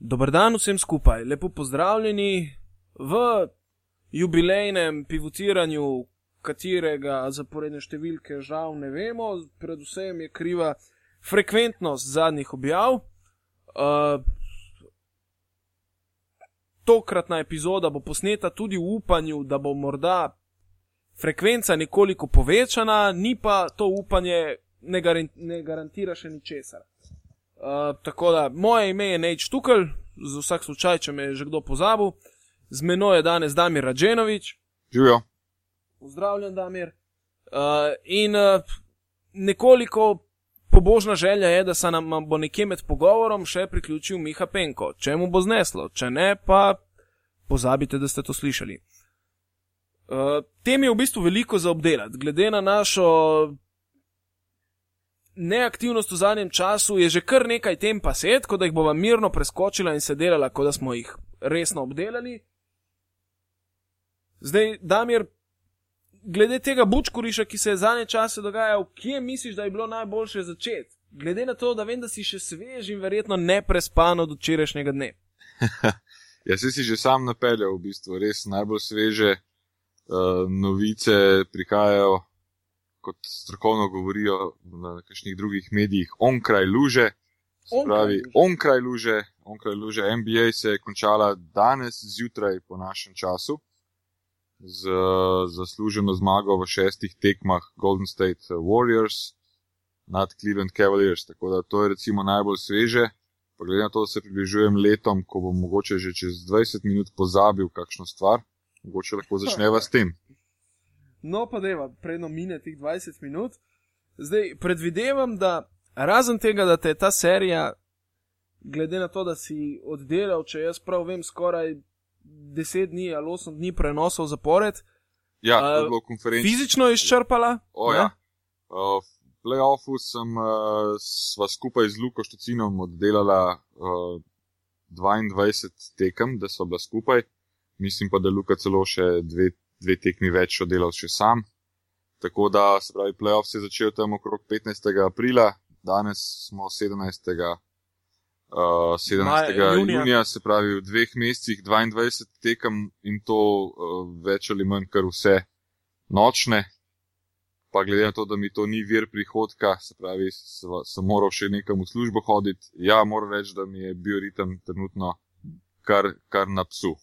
Dober dan vsem skupaj, lepo pozdravljeni v jubilejnem pivotiranju, katerega zaporedne številke žal ne vemo, predvsem je kriva frekventnost zadnjih objav. Uh, tokratna epizoda bo posneta tudi v upanju, da bo morda frekvenca nekoliko povečana, ni pa to upanje ne, garan ne garantira še ničesar. Uh, tako da, moje ime je Neč Tukl, za vsak slučaj, če me je že kdo pozabil, z menoj je danes Damir Rađenovič. Živijo. Pozdravljen, Damir. Uh, in uh, nekoliko pobožna želja je, da se nam bo nekje med pogovorom še priključil Miha Penko. Če mu bo zneslo, če ne, pa pozabite, da ste to slišali. Uh, tem je v bistvu veliko za obdelati, glede na našo neaktivnost v zadnjem času je že kar nekaj tem pa set, kot da jih bova mirno preskočila in se delala, kot da smo jih resno obdelali. Zdaj, Damir, glede tega bučkoriša, ki se je zadnje čase dogajal, kje misliš, da je bilo najboljše začeti? Glede na to, da vem, da si še svež in verjetno ne prespan od včerajšnjega dne. ja, si že sam napeljal, v bistvu, res najbolj sveže uh, novice prihajajo kot strokovno govorijo na nekakšnih drugih medijih, onkraj luže. Pravi, onkraj luže, onkraj luže. NBA se je končala danes zjutraj po našem času z zasluženo zmago v šestih tekmah Golden State Warriors nad Cleveland Cavaliers. Tako da to je recimo najbolj sveže. Pa glede na to, da se približujem letom, ko bom mogoče že čez 20 minut pozabil kakšno stvar, mogoče lahko začneva s tem. No, pa da, predno mine teh 20 minut. Zdaj predvidevam, da razen tega, da te je ta serija, glede na to, da si oddelal, če jaz prav vem, skoraj 10 dni ali 8 dni prenosov zapored. Ja, to je bilo konferenčno. Fizično izčrpala? O, ja. Uh, v playoffu sem uh, sva skupaj z Luko Štocinom oddelala uh, 22 tekem, da so bila skupaj. Mislim pa, da Luka celo še dve dve tekmi več oddelal še sam. Tako da, se pravi, playoff se je začel tam okrog 15. aprila, danes smo 17. Uh, 17. Maj, junija. junija, se pravi, v dveh mesecih 22 tekem in to uh, več ali manj kar vse nočne. Pa glede na to, da mi to ni vir prihodka, se pravi, sem moral še nekam v službo hoditi. Ja, moram reči, da mi je bil ritem trenutno kar, kar na psu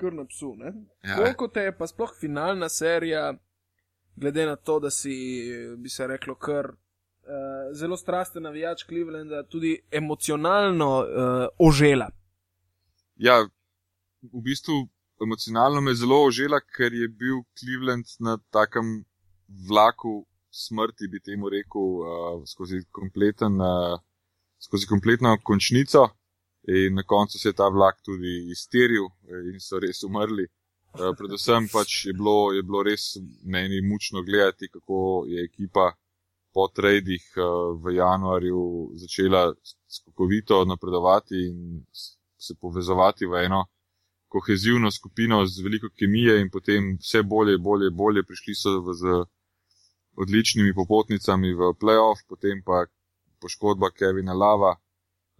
kar na psu. Ja. Koliko te je pa sploh finalna serija, glede na to, da si, bi se reklo, kar uh, zelo strasten navijač Clevelanda, tudi emocionalno uh, ožela? Ja, v bistvu emocionalno me zelo ožela, ker je bil Cleveland na takem vlaku smrti, bi temu rekel, uh, skozi, kompleten, uh, skozi kompletno končnico. In na koncu se je ta vlak tudi izteril in so res umrli. Uh, predvsem pač je bilo, je bilo res meni mučno gledati, kako je ekipa po tradih uh, v januarju začela skokovito napredovati in se povezovati v eno kohezivno skupino z veliko kemije in potem vse bolje, bolje, bolje prišli so v, z odličnimi popotnicami v playoff, potem pa poškodba Kevina Lava.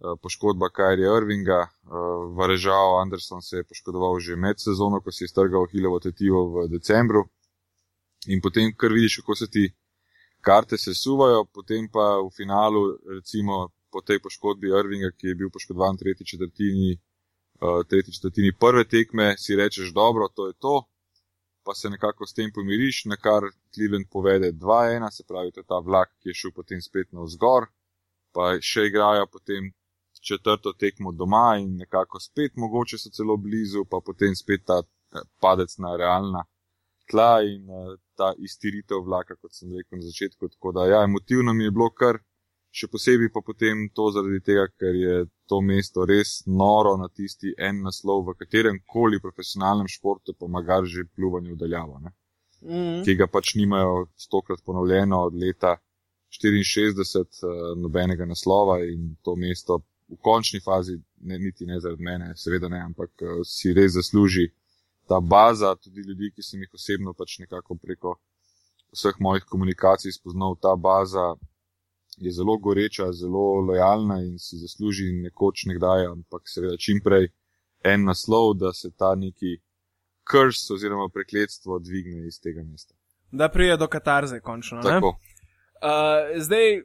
Eh, poškodba Kajrija Irvinga, eh, Varežal Anderson se je poškodoval že med sezono, ko si je strgal Hilovo tetivo v decembru. In potem, kar vidiš, kako se ti karte sesuvajo, potem pa v finalu, recimo po tej poškodbi Irvinga, ki je bil poškodovan v tretji četrtini, uh, tretji četrtini prve tekme, si rečeš, dobro, to je to, pa se nekako s tem pomiriš, na kar Cleveland povede 2-1, se pravi, to je ta vlak, ki je šel potem spet na vzgor, pa še igrajo potem četrto tekmo doma in nekako spet, mogoče so celo blizu, pa potem spet ta eh, padec na realna tla in uh, ta iztiritev vlaka, kot sem rekel na začetku. Tako da, ja, emotivno mi je bilo kar, še posebej pa potem to zaradi tega, ker je to mesto res noro na tisti en naslov v katerem koli profesionalnem športu, pa magar že pluvanje vdaljavo, mm -hmm. ki ga pač nimajo stokrat ponovljeno od leta 64, uh, eh, nobenega naslova in to mesto v končni fazi, ne, niti ne zaradi mene, seveda ne, ampak uh, si res zasluži ta baza, tudi ljudi, ki sem jih osebno pač nekako preko vseh mojih komunikacij spoznal, ta baza je zelo goreča, zelo lojalna in si zasluži nekoč nekdaj, ampak seveda čim prej en naslov, da se ta neki krs oziroma prekletstvo dvigne iz tega mesta. Da prije do katarze, končno. Tako. Uh, zdaj,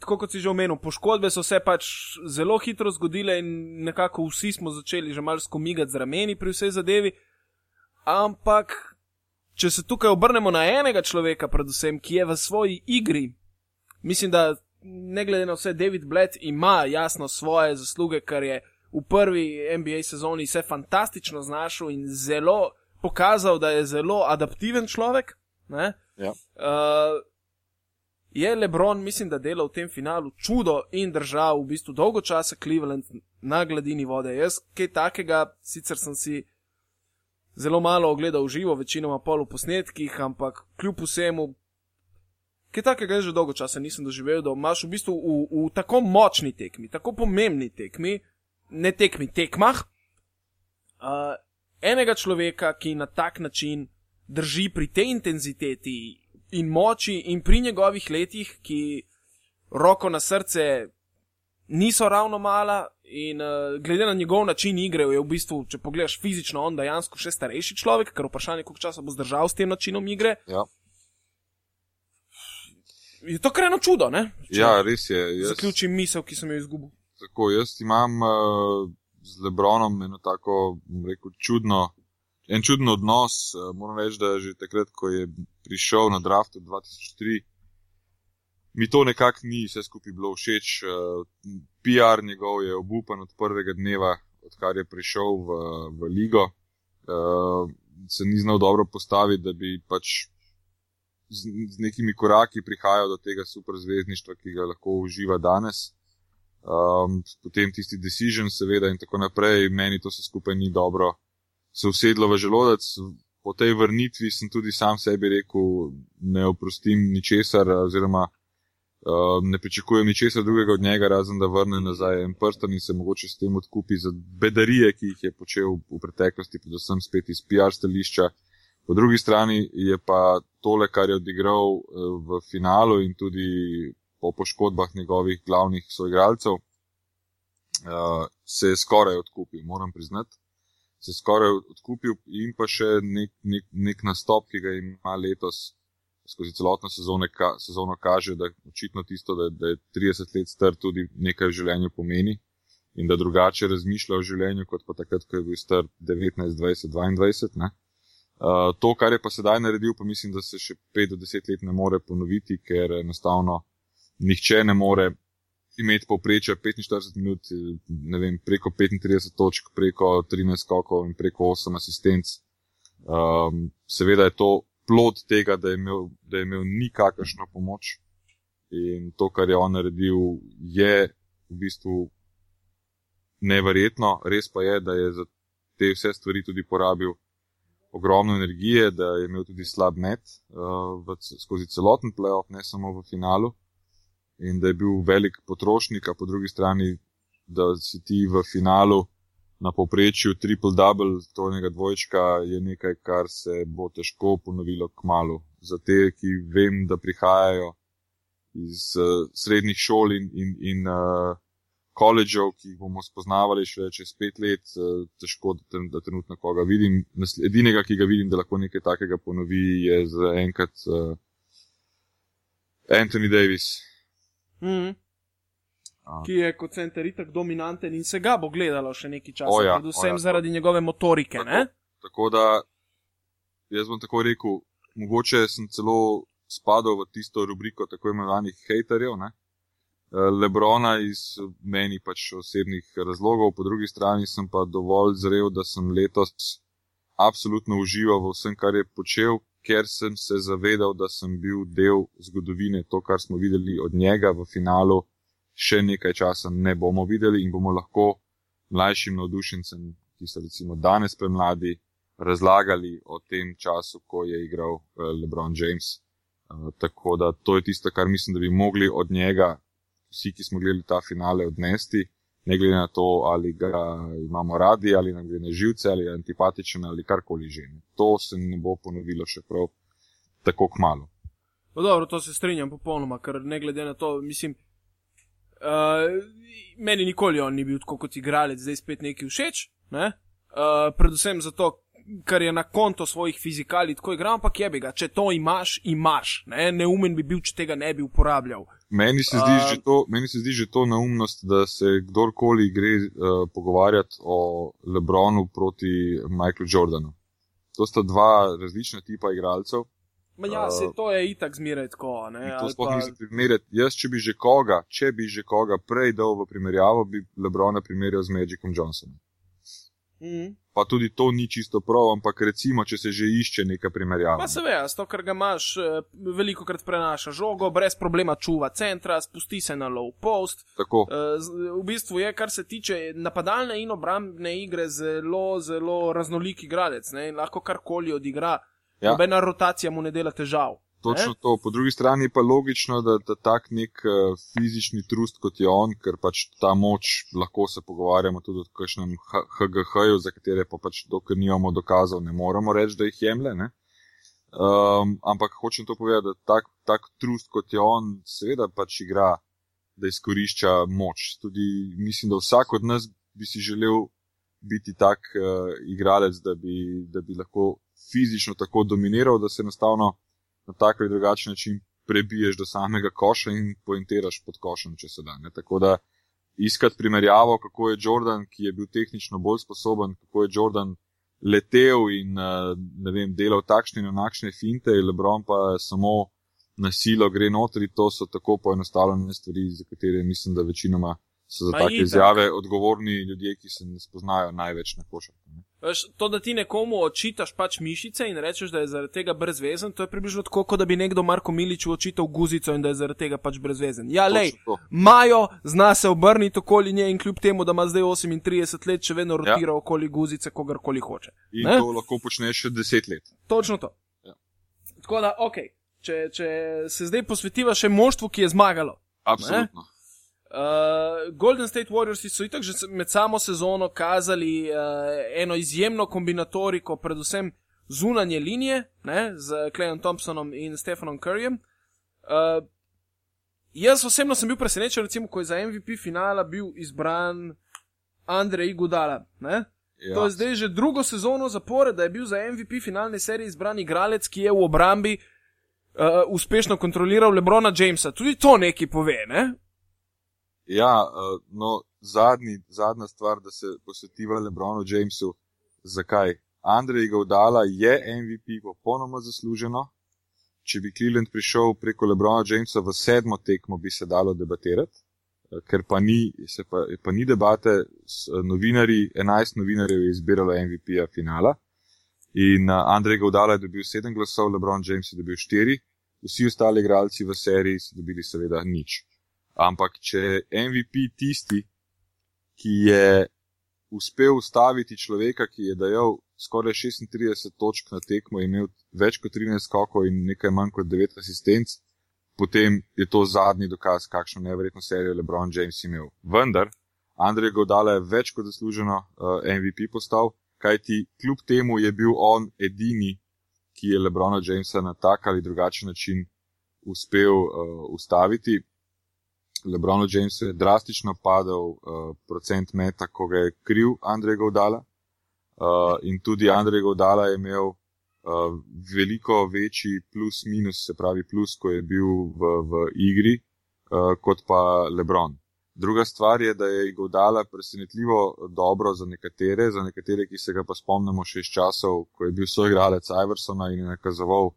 tako kot si že omenil, poškodbe so se pač zelo hitro zgodile in nekako vsi smo začeli že malo skomigati z rameni pri vsej zadevi. Ampak, če se tukaj obrnemo na enega človeka, predvsem, ki je v svoji igri, mislim, da ne glede na vse, David Bled ima jasno svoje zasluge, ker je v prvi NBA sezoni se fantastično znašel in zelo pokazal, da je zelo adaptiven človek. Ja. Uh, je Lebron, mislim, da dela v tem finalu čudo in držal v bistvu dolgo časa Cleveland na gladini vode. Jaz kaj takega, sicer sem si zelo malo ogledal v živo, večinoma pol v posnetkih, ampak kljub vsemu, kaj takega že dolgo časa nisem doživel, da imaš v bistvu v, v tako močni tekmi, tako pomembni tekmi, ne tekmi, tekmah, uh, enega človeka, ki na tak način drži pri tej intenziteti in moči, in pri njegovih letih, ki roko na srce niso ravno mala. In uh, glede na njegov način igre, je v bistvu, če pogledaš fizično, on dejansko še starejši človek, ker vprašanje, koliko časa bo zdržal s tem načinom igre. Ja. Je to krajno čudo, ne? Če ja, res je. Jaz, Zaključim misel, ki sem jo izgubil. tako, jaz imam uh, z Lebronom eno tako, bom rekel, čudno, en čuden odnos. Uh, moram reči, da že takrat, ko je prišel na draft 2003, mi to nekako ni vse skupaj bilo všeč. Uh, PR njegov je obupan od prvega dneva, odkar je prišel v, v ligo. Uh, se ni znal dobro postaviti, da bi pač z, z nekimi koraki prihajal do tega superzvezdništva, ki ga lahko uživa danes. Um, potem tisti decision, seveda, in tako naprej, meni to vse skupaj ni dobro, se usedlo v želodec. Po tej vrnitvi sem tudi sam sebi rekel, ne oprostim ničesar, oziroma uh, ne pričakujem ničesar drugega od njega, razen da vrne nazaj en prsten in se mogoče s tem odkupi za bedarije, ki jih je počel v preteklosti, predvsem spet iz PR stališča. Po drugi strani je pa tole, kar je odigral uh, v finalu in tudi po poškodbah njegovih glavnih soigralcev, uh, se je skoraj odkupil, moram priznati. Se skoraj odkupil in pa še nek, nek, nek nastop, ki ga ima letos skozi celotno sezono, ka, sezono kaže, da očitno tisto, da, da je 30 let star, tudi nekaj v življenju pomeni in da drugače razmišlja o življenju, kot pa takrat, ko je bil star 19, 20, 22. Ne? Uh, to, kar je pa sedaj naredil, pa mislim, da se še 5 do 10 let ne more ponoviti, ker enostavno nihče ne more imeti povprečja 45 minut, ne vem, preko 35 točk, preko 13 skokov in preko 8 asistenc. Um, seveda je to plod tega, da je imel, da je imel nikakršno pomoč in to, kar je on naredil, je v bistvu neverjetno. Res pa je, da je za te vse stvari tudi porabil ogromno energije, da je imel tudi slab met uh, v, skozi celoten playoff, ne samo v finalu, in da je bil velik potrošnik, a po drugi strani, da si ti v finalu na povprečju triple-double, tonega dvojčka, je nekaj, kar se bo težko ponovilo k malu. Za te, ki vem, da prihajajo iz uh, srednjih šol in, in, in uh, koledžev, ki jih bomo spoznavali še čez pet let, uh, težko, da, da trenutno koga vidim. Edinega, ki ga vidim, da lahko nekaj takega ponovi, je za enkrat uh, Anthony Davis. Mm. A. Ki je kot center itak dominanten in se ga bo gledalo še nekaj časa, O ja, predvsem ja. zaradi njegove motorike. Ne? Tako da, jaz bom tako rekel, mogoče sem celo spadal v tisto rubriko tako imenovanih haterjev, ne? Eh, Lebrona iz meni pač osebnih razlogov, po drugi strani sem pa dovolj zrel, da sem letos absolutno užival v vsem, kar je počel, ker sem se zavedal, da sem bil del zgodovine, to, kar smo videli od njega v finalu, še nekaj časa ne bomo videli in bomo lahko mlajšim navdušencem, ki so recimo danes premladi, razlagali o tem času, ko je igral eh, LeBron James. Uh, tako da to je tisto, kar mislim, da bi mogli od njega, vsi, ki smo gledali ta finale, odnesti, ne glede na to, ali ga imamo radi, ali nam gre na živce, ali je antipatičen, ali karkoli že. To se ne bo ponovilo še prav tako k malu. No, dobro, to se strinjam popolnoma, ker ne glede na to, mislim, uh, meni nikoli on ni bil tako kot igralec, zdaj spet neki všeč, ne? Uh, predvsem zato, ker je na konto svojih fizikali tako igral, ampak je bi ga, če to imaš, imaš, ne? neumen bi bil, če tega ne bi uporabljal. Meni se, zdi uh, to, meni se zdi že to neumnost, da se kdorkoli gre uh, pogovarjati o Lebronu proti Michaelu Jordanu. To sta dva različna tipa igralcev. Ma ja, se to je itak zmeraj tako. Ne, to sploh pa... ni za primerjati. Jaz, če bi že koga, če bi že koga prej dal v primerjavo, bi Lebrona primerjal z Magicom Johnsonom. Mm. Pa tudi to ni čisto prav, ampak recimo, če se že išče neka primerjava. Pa seveda, to, kar ga imaš, eh, veliko krat prenaša žogo, brez problema čuva centra, spusti se na low post. Tako. Eh, v bistvu je, kar se tiče napadalne in obrambne igre, zelo, zelo raznolik igralec. Ne? Lahko karkoli odigra. Ja. Nobena rotacija mu ne dela težav. Točno ne? to. Po drugi strani pa je logično, da, da tak nek uh, fizični trust kot je on, ker pač ta moč lahko se pogovarjamo tudi o kakšnem HGH-ju, za katere pa pač dokler nimamo dokazov, ne moramo reči, da jih jemlje. Um, ampak hočem to povedati, da tak, tak trust kot je on, seveda pač igra, da izkorišča moč. Tudi mislim, da vsak od nas bi si želel biti tak uh, igralec, da bi, da bi lahko fizično tako dominiral, da se enostavno na tak ali drugačen način prebiješ do samega koša in pointiraš pod košem, če se da. Ne? Tako da iskati primerjavo, kako je Jordan, ki je bil tehnično bolj sposoben, kako je Jordan letel in eh, vem, delal takšne in onakšne finte, Lebron pa samo na silo gre notri, to so tako poenostavljene stvari, za katere mislim, da večinoma so za take izjave odgovorni ljudje, ki se ne spoznajo največ na košarku. To, da ti nekomu očitaš pač mišice in rečeš, da je zaradi tega brezvezen, to je približno tako, kot da bi nekdo Marko Miliču očital guzico in da je zaradi tega pač brezvezen. Ja, lej, Majo zna se obrniti okoli nje in kljub temu, da ima zdaj 38 let, še vedno rotira ja. okoli guzice, kogarkoli hoče. In ne? to lahko počneš še 10 let. Točno to. Ja. Tako da, ok, če, če se zdaj posvetiva še moštvu, ki je zmagalo. Absolutno. Ne? Uh, Golden State Warriors so itak že med samo sezono kazali uh, eno izjemno kombinatoriko, predvsem zunanje linije ne, z Klejem Thompsonom in Stefanom Curryjem. Uh, jaz osebno sem bil presenečen, recimo, ko je za MVP finala bil izbran Andrej Gudala. Ja. To je zdaj že drugo sezono zapored, da je bil za MVP finalne serije izbran igralec, ki je v obrambi uh, uspešno kontroliral Lebrona Jamesa. Tudi to nekaj pove, ne? Ja, uh, no, zadnji, zadnja stvar, da se posvetiva Lebronu Jamesu. Zakaj? Andrej Gaudala je MVP popolnoma zasluženo. Če bi Cleveland prišel preko Lebrona Jamesa v sedmo tekmo, bi se dalo debatirati, eh, ker pa ni, pa, pa ni debate. Novinari, 11 novinarjev je izbiralo MVP-ja finala. In Andrej Gaudala je dobil 7 glasov, Lebron James je dobil 4, vsi ostali igralci v seriji so dobili seveda nič. Ampak če je MVP tisti, ki je uspel ustaviti človeka, ki je dajal skoraj 36 točk na tekmo, imel več kot 13 skokov in nekaj manj kot 9 asistenc, potem je to zadnji dokaz, kakšno nevrjetno serijo LeBron James imel. Vendar, Andrej Godala je več kot zasluženo uh, MVP postal, kajti kljub temu je bil on edini, ki je LeBrona Jamesa na tak ali drugačen način uspel uh, ustaviti. Lebronu Jamesu je drastično padel uh, procent meta, ko ga je kriv Andrej Gaudala. Uh, in tudi Andrej Gaudala je imel uh, veliko večji plus minus, se pravi plus, ko je bil v, v igri, uh, kot pa Lebron. Druga stvar je, da je Gaudala presenetljivo dobro za nekatere, za nekatere, ki se ga pa spomnimo še iz časov, ko je bil soigralec Iversona in je nakazoval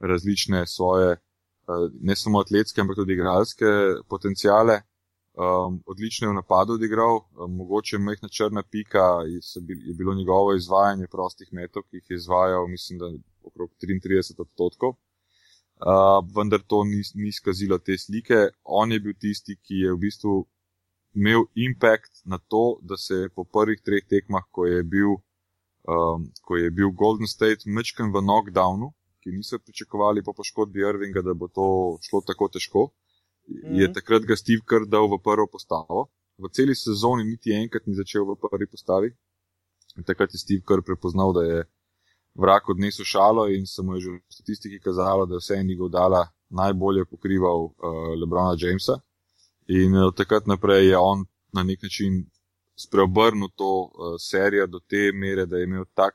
različne svoje Eh, ne samo atletske, ampak tudi igralske potencijale. Um, odlično je v napadu odigral, um, mogoče majhna črna pika je bilo njegovo izvajanje prostih metov, ki jih je izvajal, mislim, da okrog 33 odstotkov. Uh, vendar to ni, ni skazilo te slike. On je bil tisti, ki je v bistvu imel impact na to, da se je po prvih treh tekmah, ko je bil, um, ko je bil Golden State mečken v knockdownu, ki niso pričakovali po poškodbi Irvinga, da bo to šlo tako težko, mm. je takrat ga Steve Kerr dal v prvo postavo. V celi sezoni niti enkrat ni začel v prvi postavi. In takrat je Steve Kerr prepoznal, da je vrak odnesel šalo in se mu je že v statistiki kazalo, da vse je njegov dala najbolje pokrival uh, Lebrona Jamesa. In od takrat naprej je on na nek način spreobrnil to uh, serijo do te mere, da je imel tak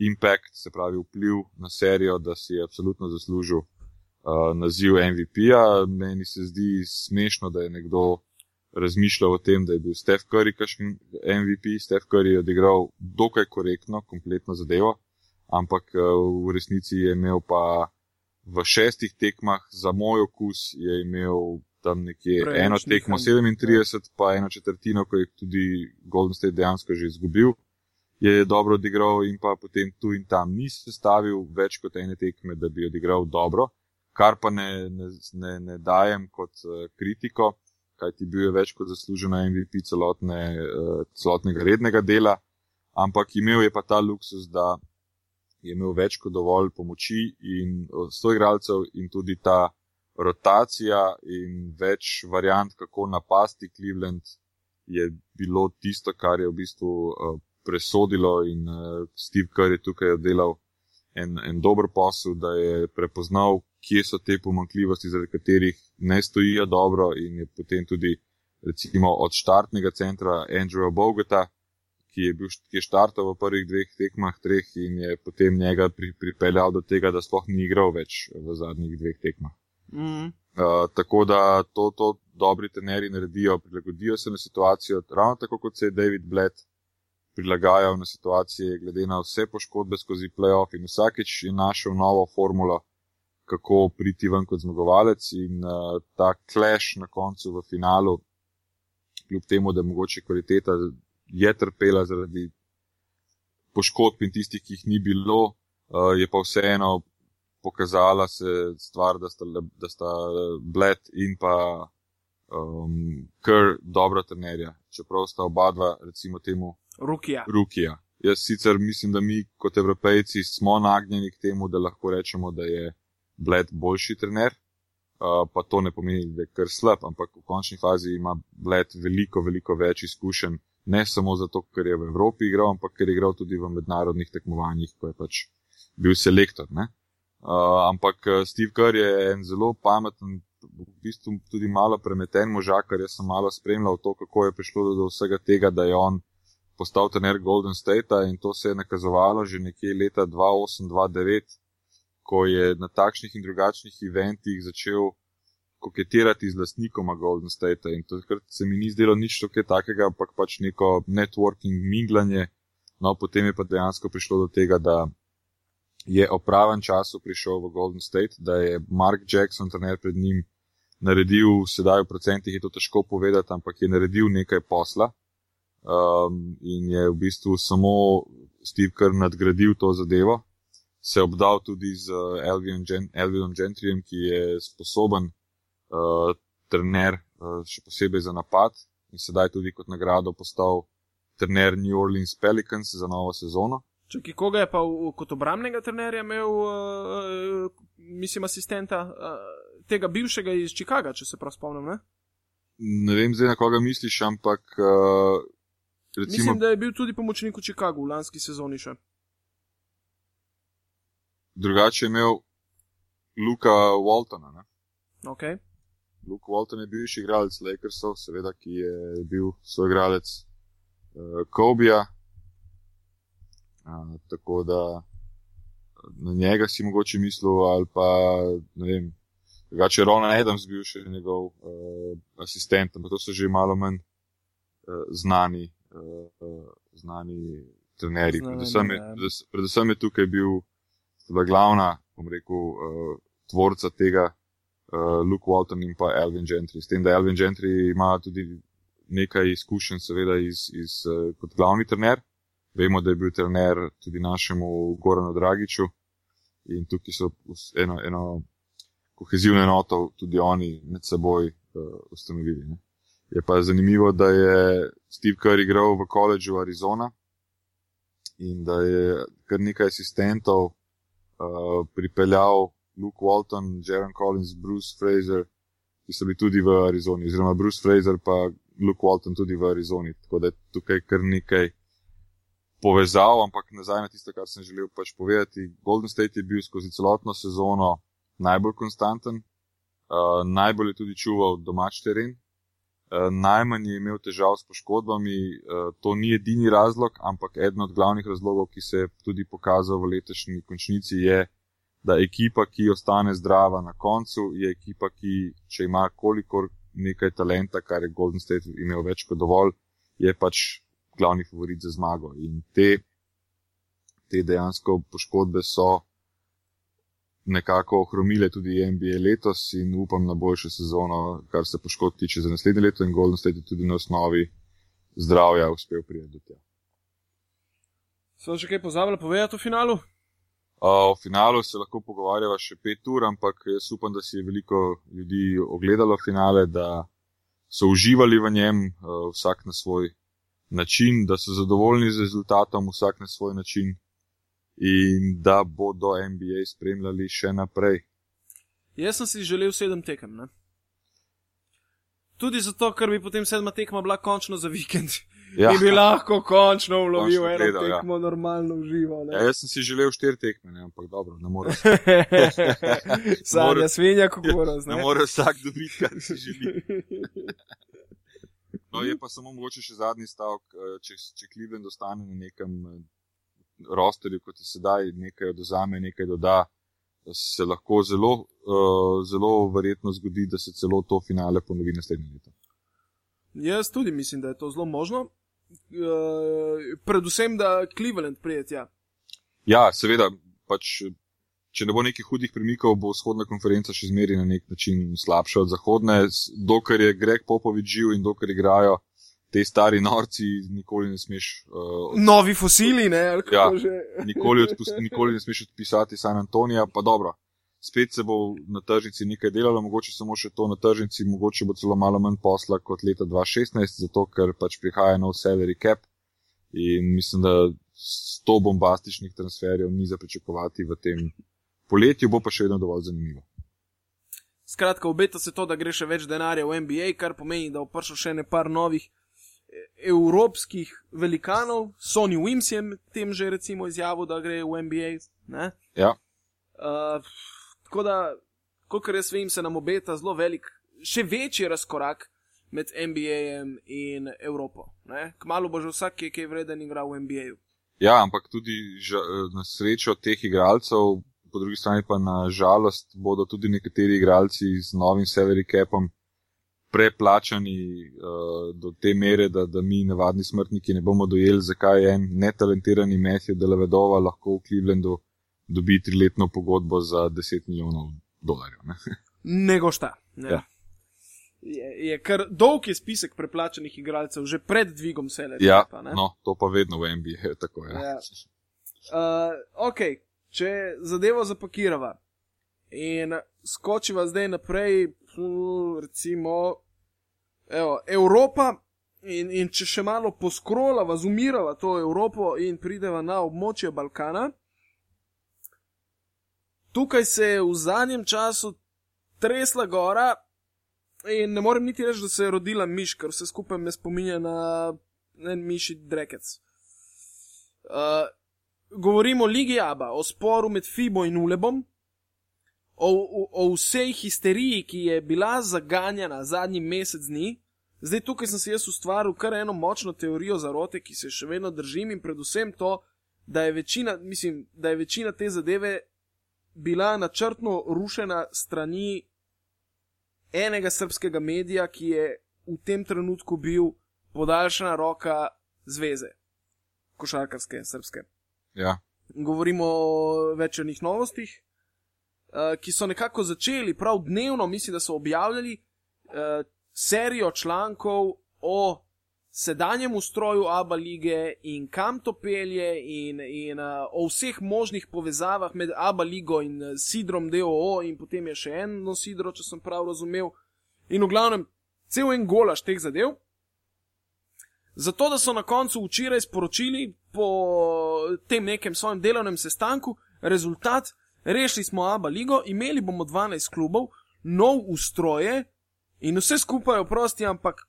impact, se pravi vpliv na serijo, da si je absolutno zaslužil uh, naziv MVP-ja. Meni se zdi smešno, da je nekdo razmišljal o tem, da je bil Steph Curry kakšen MVP. Steph Curry je odigral dokaj korektno, kompletno zadevo, ampak uh, v resnici je imel pa v šestih tekmah, za moj okus, je imel tam nekje Preveč eno tekmo 37, pa eno četrtino, ko je tudi Golden State dejansko že izgubil, je dobro odigral in pa potem tu in tam ni sestavil več kot ene tekme, da bi odigral dobro, kar pa ne, ne, ne, ne dajem kot uh, kritiko, kajti bil je več kot zaslužen MVP celotne, uh, celotnega rednega dela, ampak imel je pa ta luksus, da je imel več kot dovolj pomoči in soigralcev in tudi ta rotacija in več variant, kako napasti Cleveland, je bilo tisto, kar je v bistvu uh, presodilo in uh, Steve Kerr je tukaj oddelal en, en dober posel, da je prepoznal, kje so te pomankljivosti, zaradi katerih ne stojijo dobro in je potem tudi recimo od štartnega centra Andrewa Bogota, ki je, bil, ki je štartal v prvih dveh tekmah, treh in je potem njega pri, pripeljal do tega, da sploh ni igral več v zadnjih dveh tekmah. Mm. Uh, tako da to, to dobri trenerji naredijo, prilagodijo se na situacijo, ravno tako kot se je David Bled prilagajal na situacije, glede na vse poškodbe skozi playoff in vsakeč je našel novo formulo, kako priti ven kot zmagovalec in uh, ta clash na koncu v finalu, kljub temu, da je mogoče kvaliteta je trpela zaradi poškodb in tistih, ki jih ni bilo, uh, je pa vseeno pokazala se stvar, da sta, da sta Bled in pa um, Kr dobra trenerja, čeprav sta oba dva, recimo temu, Rukija. Rukija. Jaz sicer mislim, da mi kot evropejci smo nagnjeni k temu, da lahko rečemo, da je Bled boljši trener. Uh, pa to ne pomeni, da je kar slab, ampak v končni fazi ima Bled veliko, veliko več izkušenj, ne samo zato, ker je v Evropi igral, ampak ker je igral tudi v mednarodnih tekmovanjih, ko je pač bil selektor. Ne? Uh, ampak Steve Kerr je en zelo pameten, v bistvu tudi malo premeten možak, ker sem malo spremljal to, kako je prišlo do, do vsega tega, da je on postal trener Golden State in to se je nakazovalo že nekje leta 2008-2009, ko je na takšnih in drugačnih eventih začel koketirati z lastnikoma Golden State in to se mi ni zdelo nič takega, ampak pač neko networking minglanje. No, potem je pa dejansko prišlo do tega, da je o pravem času prišel v Golden State, da je Mark Jackson, trener pred njim, naredil, sedaj v procentih je to težko povedati, ampak je naredil nekaj posla um, in je v bistvu samo Steve Kerr nadgradil to zadevo, se obdal tudi z Elvinom Gen Gentryjem, ki je sposoben uh, trener, uh, še posebej za napad in sedaj tudi kot nagrado postal trener New Orleans Pelicans za novo sezono. Ki koga je pa v, kot obramnega trenerja imel, uh, mislim, asistenta uh, tega bivšega iz Chicaga, če se prav spomnim. Ne, ne vem, zdaj na koga misliš, ampak. Uh, recimo... Mislim, da je bil tudi pomočnik v Chicagu v lanski sezoni še. Drugače je imel Luka Waltona. Ne? Ok. Luke Walton je bil še igralec Lakersov, seveda, ki je bil soigralec uh, Kobija, tako da na njega si mogoče mislil, ali pa ne vem, drugače Ronan Adams bil še njegov uh, asistent, ampak to so že malo manj uh, znani, uh, znani trenerji. Predvsem, predvsem je tukaj bil glavna, bom rekel, uh, tvorca tega. Uh, Luke Walton in pa Elvin Gentry. S tem, da Elvin Gentry ima tudi nekaj izkušenj, seveda, iz, iz, kot glavni trener, Vemo, da je bil trener tudi našemu Goranu Dragiču in tukaj so eno, eno kohezivno enoto tudi oni med seboj uh, ustanovili. Ne. Je pa zanimivo, da je Steve Kerr igral v koledžu Arizona in da je kar nekaj asistentov uh, pripeljal Luke Walton, Jaron Collins, Bruce Fraser, ki so bili tudi v Arizoni, oziroma Bruce Fraser pa Luke Walton tudi v Arizoni. Tako da je tukaj kar nekaj povezal, ampak nazaj na tisto, kar sem želel pač povedati. Golden State je bil skozi celotno sezono najbolj konstanten, uh, najbolj je tudi čuval domač teren, najmanj je imel težav s poškodbami. Uh, to ni edini razlog, ampak eden od glavnih razlogov, ki se je tudi pokazal v letošnji končnici, je, da ekipa, ki ostane zdrava na koncu, je ekipa, ki, če ima kolikor nekaj talenta, kar je Golden State imel več kot dovolj, je pač glavni favorit za zmago. In te, te dejansko poškodbe so nekako ohromile tudi NBA letos in upam na boljšo sezono, kar se poškodb tiče za naslednje leto in Golden State je tudi na osnovi zdravja uspel prijeti do tega. So še kaj pozabili povedati o finalu? O finalu se lahko pogovarjava še pet ur, ampak jaz upam, da si je veliko ljudi ogledalo finale, da so uživali v njem vsak na svoj način, da so zadovoljni z rezultatom vsak na svoj način in da bodo NBA spremljali še naprej. Jaz sem si želel sedem tekem. Ne? Tudi zato, ker bi potem sedma tekma bila končno za vikend. Ja. Bi lahko končno ulovil eno gledal, ja. tekmo, ja. normalno užival. Ja, jaz sem si želel štiri tekme, ne? ampak dobro, ne morem. Sanja svinja, kako bo razumel. Ne more vsak dobiti, kar si želi. No, je pa samo mogoče še zadnji stavek, eh, če, če Cleveland ostane na nekem eh, rosterju, kot je sedaj, nekaj odozame, nekaj doda, se lahko zelo, uh, zelo verjetno zgodi, da se celo to finale ponovi naslednje leto. Jaz tudi mislim, da je to zelo možno. Uh, predvsem, da Cleveland prijeti. Ja. ja, seveda, pač, če ne bo nekih hudih premikov, bo vzhodna konferenca še zmeraj na nek način slabša od zahodne, dokler je Greg Popovič živ in dokler igrajo te stari norci, nikoli ne smeš. Uh, Novi fosili, ne, ali ja, nikoli, odpust, nikoli ne smeš odpisati San Antonija, pa dobro. Spet se bo na tržnici nekaj delalo, mogoče samo še to na tržnici, mogoče bo celo malo manj posla kot leta 2016, zato ker pač prihaja nov salary cap in mislim, da s to bombastičnih transferjev ni za pričakovati v tem poletju, bo pa še vedno dovolj zanimivo. Skratka, obeta se to, da gre še več denarja v NBA, kar pomeni, da bo prišlo še nekaj novih evropskih velikanov, Sony Wims je tem že recimo izjavil, da gre v NBA. Ja. Uh, tako da, kot jaz vem, se nam obeta zelo velik, še večji razkorak med NBA-jem in Evropo. Ne? Kmalo bo že vsak, ki je vreden, igral v NBA-ju. Ja, ampak tudi na srečo teh igralcev, po drugi strani pa na žalost bodo tudi nekateri igralci z novim Severy Capom preplačani uh, do te mere, da, da mi, navadni smrtniki, ne bomo dojeli, zakaj je en netalentirani Matthew Delavedova lahko v Clevelandu dobi triletno pogodbo za 10 milijonov dolarjev. Ne, ne gošta. Ne. Ja. Je, je kar dolg je spisek preplačanih igralcev, že pred dvigom sele. Ja, pa, no, to pa vedno v NBA je tako. Ja. Ja. Uh, ok, če zadevo zapakirava in skočiva zdaj naprej, recimo, evo, Evropa. In, in če še malo poskrolava, zumirava to Evropo in prideva na območje Balkana, tukaj se je v zadnjem času tresla gora in ne morem niti reči, da se je rodila miš, ker vse skupaj me spominja na en miši drekec. Uh, govorimo o Ligi Aba, o sporu med Fibo in Ulebom, o, o, o vsej histeriji, ki je bila zaganjena zadnji mesec dni. Zdaj tukaj sem si jaz ustvaril kar eno močno teorijo zarote, ki se še vedno držim in predvsem to, da je večina, mislim, da je večina te zadeve bila načrtno rušena strani enega srpskega medija, ki je v tem trenutku bil podaljšana roka zveze, košarkarske srpske. Ja. Govorimo o večernih novostih, uh, ki so nekako začeli prav dnevno, mislim, da so objavljali uh, serijo člankov o sedanjem ustroju Abba lige in kam to pelje, in, in uh, o vseh možnih povezavah med Abba ligo in uh, Sidrom DOO, in potem je še eno Sidro, če sem prav razumel. In v glavnem, cel en golaž teh zadev. Zato, da so na koncu včeraj sporočili po tem nekem svojem delovnem sestanku rezultat, rešili smo Abba ligo, imeli bomo 12 klubov, nov ustroje in vse skupaj oprosti, ampak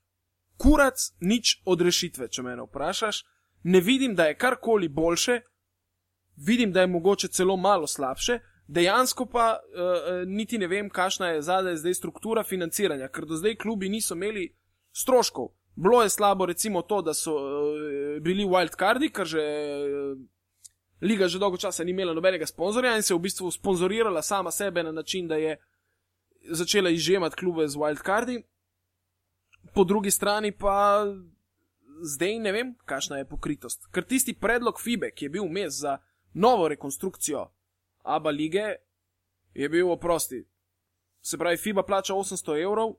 kurac nič od rešitve, če me vprašaš. Ne vidim, da je karkoli boljše, vidim, da je mogoče celo malo slabše, Dejansko pa uh, niti ne vem, kakšna je zadaj zdaj struktura financiranja, ker do zdaj klubi niso imeli stroškov. Bilo je slabo, recimo, to, da so uh, bili wildcardi, ker že uh, liga že dolgo časa ni imela nobenega sponzorja in se je v bistvu sponzorirala sama sebe na način, da je začela izžemati klube z wildcardi. Po drugi strani pa zdaj ne vem, kakšna je pokritost. Ker tisti predlog FIBE, ki je bil vmes za novo rekonstrukcijo Aba lige, je bil oprosti. Se pravi, FIBA plača 800 evrov uh,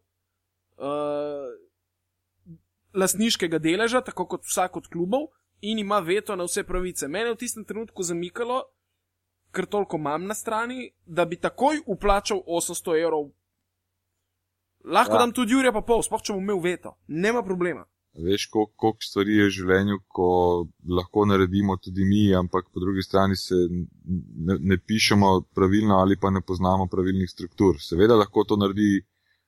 lastniškega deleža, tako kot vsak od klubov, in ima veto na vse pravice. Mene je v tistem trenutku zamikalo, ker toliko imam na strani, da bi takoj uplačal 800 evrov. Lahko ja. dam tudi Jurija pa pol, spoh če bom imel veto, nema problema. Veš, koliko stvari je v življenju, ko lahko naredimo tudi mi, ampak po drugi strani se ne, ne pišemo pravilno ali pa ne poznamo pravilnih struktur. Seveda lahko to naredi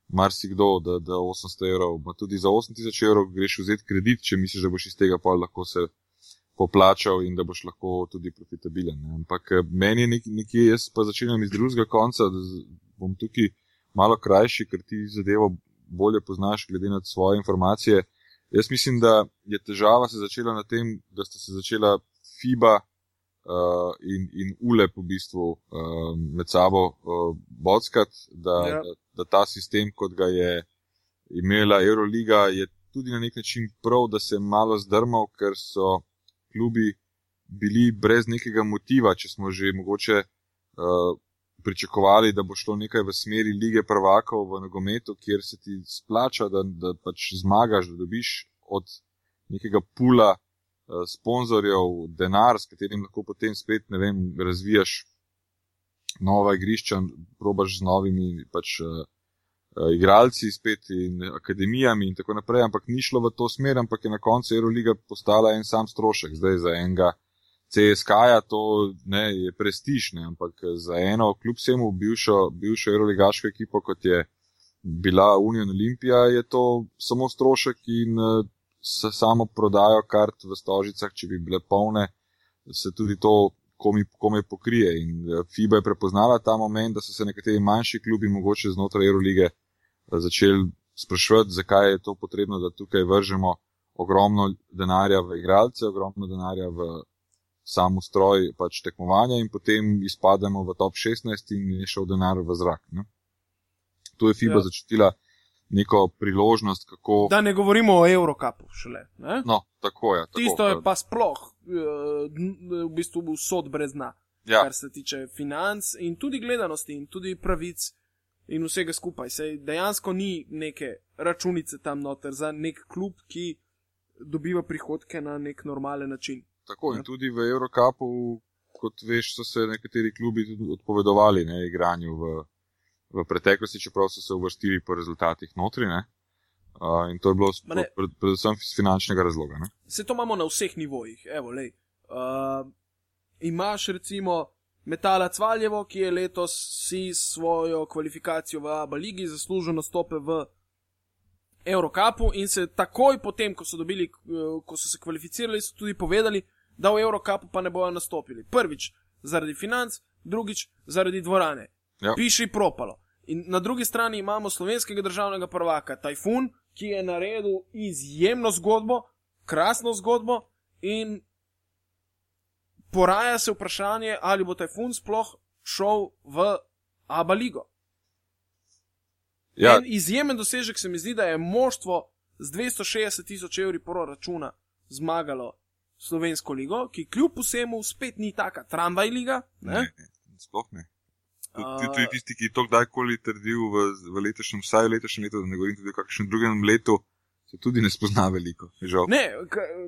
marsikdo, da, da 800 evrov, pa tudi za 8000 evrov greš vzeti kredit, če misliš, da boš iz tega pa lahko se poplačal in da boš lahko tudi profitabilen. Ne. Ampak eh, meni je nek, nekje, jaz pa začenjam iz drugega konca, da bom tukaj malo krajši, ker ti zadevo bolje poznaš, glede na svoje informacije. Jaz mislim, da je težava se začela na tem, da sta se začela FIBA uh, in, in ULEP v bistvu uh, med sabo uh, bockati, da, ja. da, da ta sistem, kot ga je imela Euroliga, je tudi na nek način prav, da se je malo zdrmal, ker so klubi bili brez nekega motiva, če smo že mogoče uh, pričakovali, da bo šlo nekaj v smeri lige prvakov v nogometu, kjer se ti splača, da, da pač zmagaš, da dobiš od nekega pula uh, sponzorjev denar, s katerim lahko potem spet, ne vem, razvijaš nova igrišča, probaš z novimi pač. Uh, igralci spet in akademijami in tako naprej, ampak ni šlo v to smer, ampak je na koncu Euroliga postala en sam strošek. Zdaj za enega CSK-ja to ne, je prestiž, ne, ampak za eno kljub vsemu bivšo, bivšo Euroligaško ekipo, kot je bila Union Olimpija, je to samo strošek in se samo prodajo kart v stožicah, če bi bile polne, se tudi to komi, komi pokrije. In FIBA je prepoznala ta moment, da so se nekateri manjši klubi mogoče znotraj Eurolige začeli sprašovati, zakaj je to potrebno, da tukaj vržemo ogromno denarja v igralce, ogromno denarja v samo stroj pač tekmovanja in potem izpademo v top 16 in je šel denar v zrak. Ne? Tu je FIBA ja. začutila neko priložnost, kako. Da ne govorimo o Eurocapu šele. Ne? No, tako je. Tako, Tisto je pa sploh uh, v bistvu sod brez dna. Ja. Kar se tiče financ in tudi gledanosti in tudi pravic in vsega skupaj. Sej dejansko ni neke računice tam noter za nek klub, ki dobiva prihodke na nek normalen način. Tako in ja. tudi v Eurocapu, kot veš, so se nekateri klubi tudi odpovedovali ne, igranju v, v preteklosti, čeprav so se uvrstili po rezultatih notri. Ne. Uh, in to je bilo pred, pred, predvsem iz finančnega razloga. Ne. Se to imamo na vseh nivojih. Evo, uh, imaš recimo Metala Cvaljevo, ki je letos si svojo kvalifikacijo v Abu Leiji zaslužil nastope v Eurocapu in se takoj potem, ko so, dobili, ko so se kvalificirali, so tudi povedali, da v Eurocapu pa ne bojo nastopili. Prvič zaradi financ, drugič zaradi dvorane. Ja. Piši propalo. In na drugi strani imamo slovenskega državnega prvaka Tajfun, ki je naredil izjemno zgodbo, krasno zgodbo in poraja se vprašanje, ali bo Tajfun sploh šel v Abu Leigo. Ja. Izjemen dosežek se mi zdi, da je moštvo z 260 tisoč evri proračuna zmagalo slovensko ligo, ki kljub vsemu spet ni taka tramvaj liga. Ne? Ne, ne, sploh ne. Tudi uh, tisti, ki je to kdajkoli trdil v, v letošnjem, vsaj v letošnjem letu, da ne govorim tudi o kakšnem drugem letu, se tudi ne spozna veliko. Ne,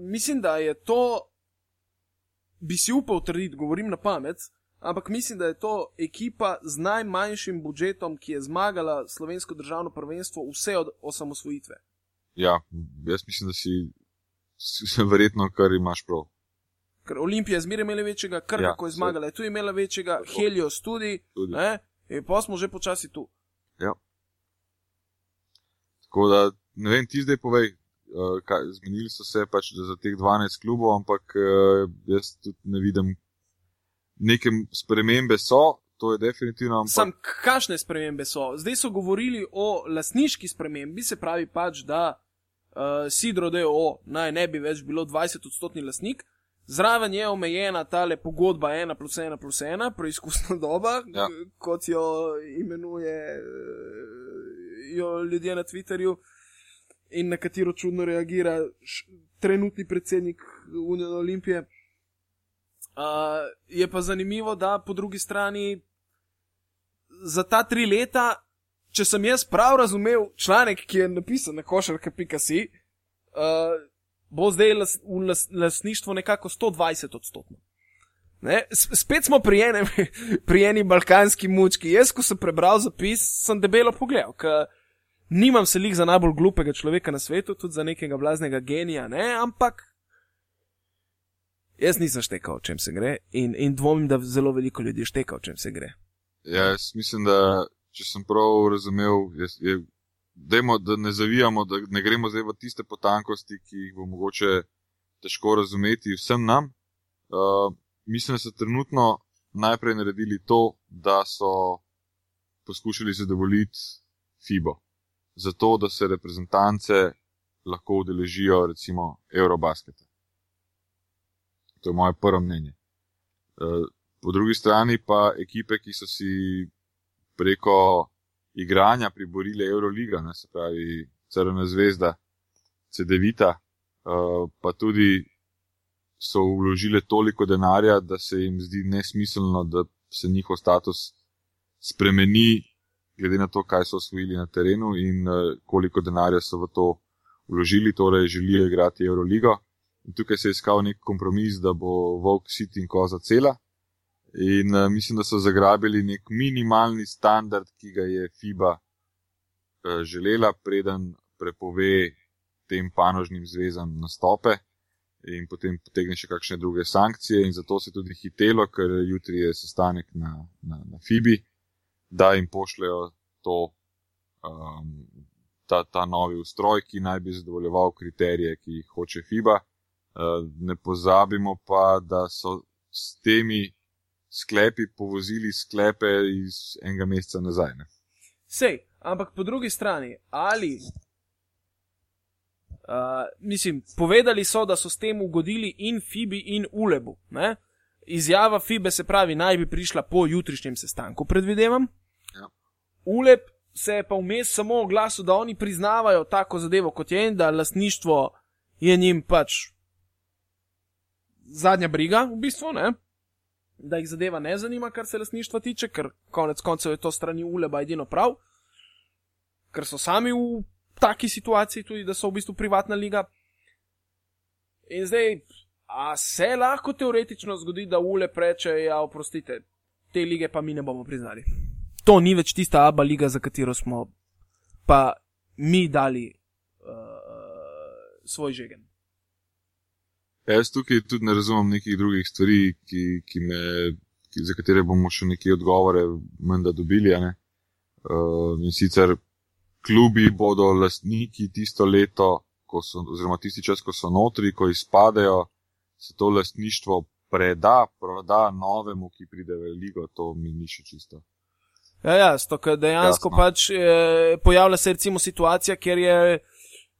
mislim, da je to bi si upal trditi, govorim na pamet, ampak mislim, da je to ekipa z najmanjšim budžetom, ki je zmagala slovensko državno prvenstvo vse od osamosvojitve. Ja, jaz mislim, da si, si verjetno, kar imaš prav. Ker Olimpija je zmeraj imela večjega, kar ja, je zmagala, je tu imela večjega, Helios tudi, tudi. in pa smo že počasi tu. Ja. Tako da, ne vem, ti zdaj povej, kaj, zmenili so se pač za teh 12 klubov, ampak uh, jaz tudi ne vidim. Neke spremembe so, to je definitivno. Ampak... Sam, kakšne spremembe so? Zdaj so govorili o lasniški spremembi, se pravi pač, da uh, Sidro DO naj ne bi več bilo 20-odstotni lasnik. Zraven je omejena ta le pogodba 1 plus 1 plus 1, preizkusna doba, Ja. kot jo imenuje jo ljudje na Twitterju in na katero čudno reagira š, trenutni predsednik Unije Olimpije. Uh, je pa zanimivo, da po drugi strani za ta tri leta, če sem jaz prav razumel članek, ki je napisan na košarka.si, uh, bo zdaj las, v las, lasništvu nekako 120 odstotno. Ne? Spet smo pri, enem, pri eni balkanski mučki. Jaz, ko sem prebral zapis, sem debelo pogledal, ker nimam se lik za najbolj glupega človeka na svetu, tudi za nekega blaznega genija, ne? ampak jaz nisem štekal, o čem se gre in, in dvomim, da zelo veliko ljudi šteka, o čem se gre. Ja, jaz mislim, da če sem prav razumel, je, je, dajmo, da ne zavijamo, da ne gremo zdaj v tiste potankosti, ki jih bo mogoče težko razumeti vsem nam. Uh, mislim, da so trenutno najprej naredili to, da so poskušali zadovoljiti FIBO. Zato, da se reprezentance lahko udeležijo recimo Eurobasketa. To je moje prvo mnenje. Uh, po drugi strani pa ekipe, ki so si preko igranja priborile Euroliga, ne, se pravi Crvena zvezda, CD-vita, uh, pa tudi so vložile toliko denarja, da se jim zdi nesmiselno, da se njihov status spremeni, glede na to, kaj so osvojili na terenu in uh, koliko denarja so v to vložili, torej želijo igrati Euroligo. In tukaj se je iskal nek kompromis, da bo Volk sit in koza cela. In uh, mislim, da so zagrabili nek minimalni standard, ki ga je FIBA uh, želela, preden prepove tem panožnim zvezam nastope in potem potegne še kakšne druge sankcije. In zato se je tudi hitelo, ker jutri je sestanek na, na, na FIBI, da jim pošljajo to, um, ta, ta novi ustroj, ki naj bi zadovoljeval kriterije, ki jih hoče FIBA. Uh, ne pozabimo pa, da so s temi sklepi povozili sklepe iz enega meseca nazaj. Ne? Sej, ampak po drugi strani, ali. Uh, mislim, povedali so, da so s tem ugodili in Fibi in Ulebu. Ne? Izjava Fibe se pravi, naj bi prišla po jutrišnjem sestanku, predvidevam. Ja. Uleb se je pa vmes samo oglasil, da oni priznavajo tako zadevo kot je in da lastništvo je njim pač zadnja briga, v bistvu, ne? da jih zadeva ne zanima, kar se lastništva tiče, ker konec koncev je to strani Uleba edino prav, ker so sami v taki situaciji, tudi da so v bistvu privatna liga. In zdaj, a se lahko teoretično zgodi, da Ule preče, ja, oprostite, te lige pa mi ne bomo priznali. To ni več tista aba liga, za katero smo pa mi dali uh, svoj žegen. Jaz tukaj tudi ne razumem nekih drugih stvari, ki, ki me, ki, za katere bomo še neke odgovore menda dobili. ne. Uh, in sicer klubi bodo lastniki tisto leto, so, oziroma tisti čas, ko so notri, ko izpadejo, se to lastništvo preda, proda novemu, ki pride v ligo, to mi ni še čisto. Ja, ja, sto, dejansko Jasno. pač eh, pojavlja se recimo situacija, kjer je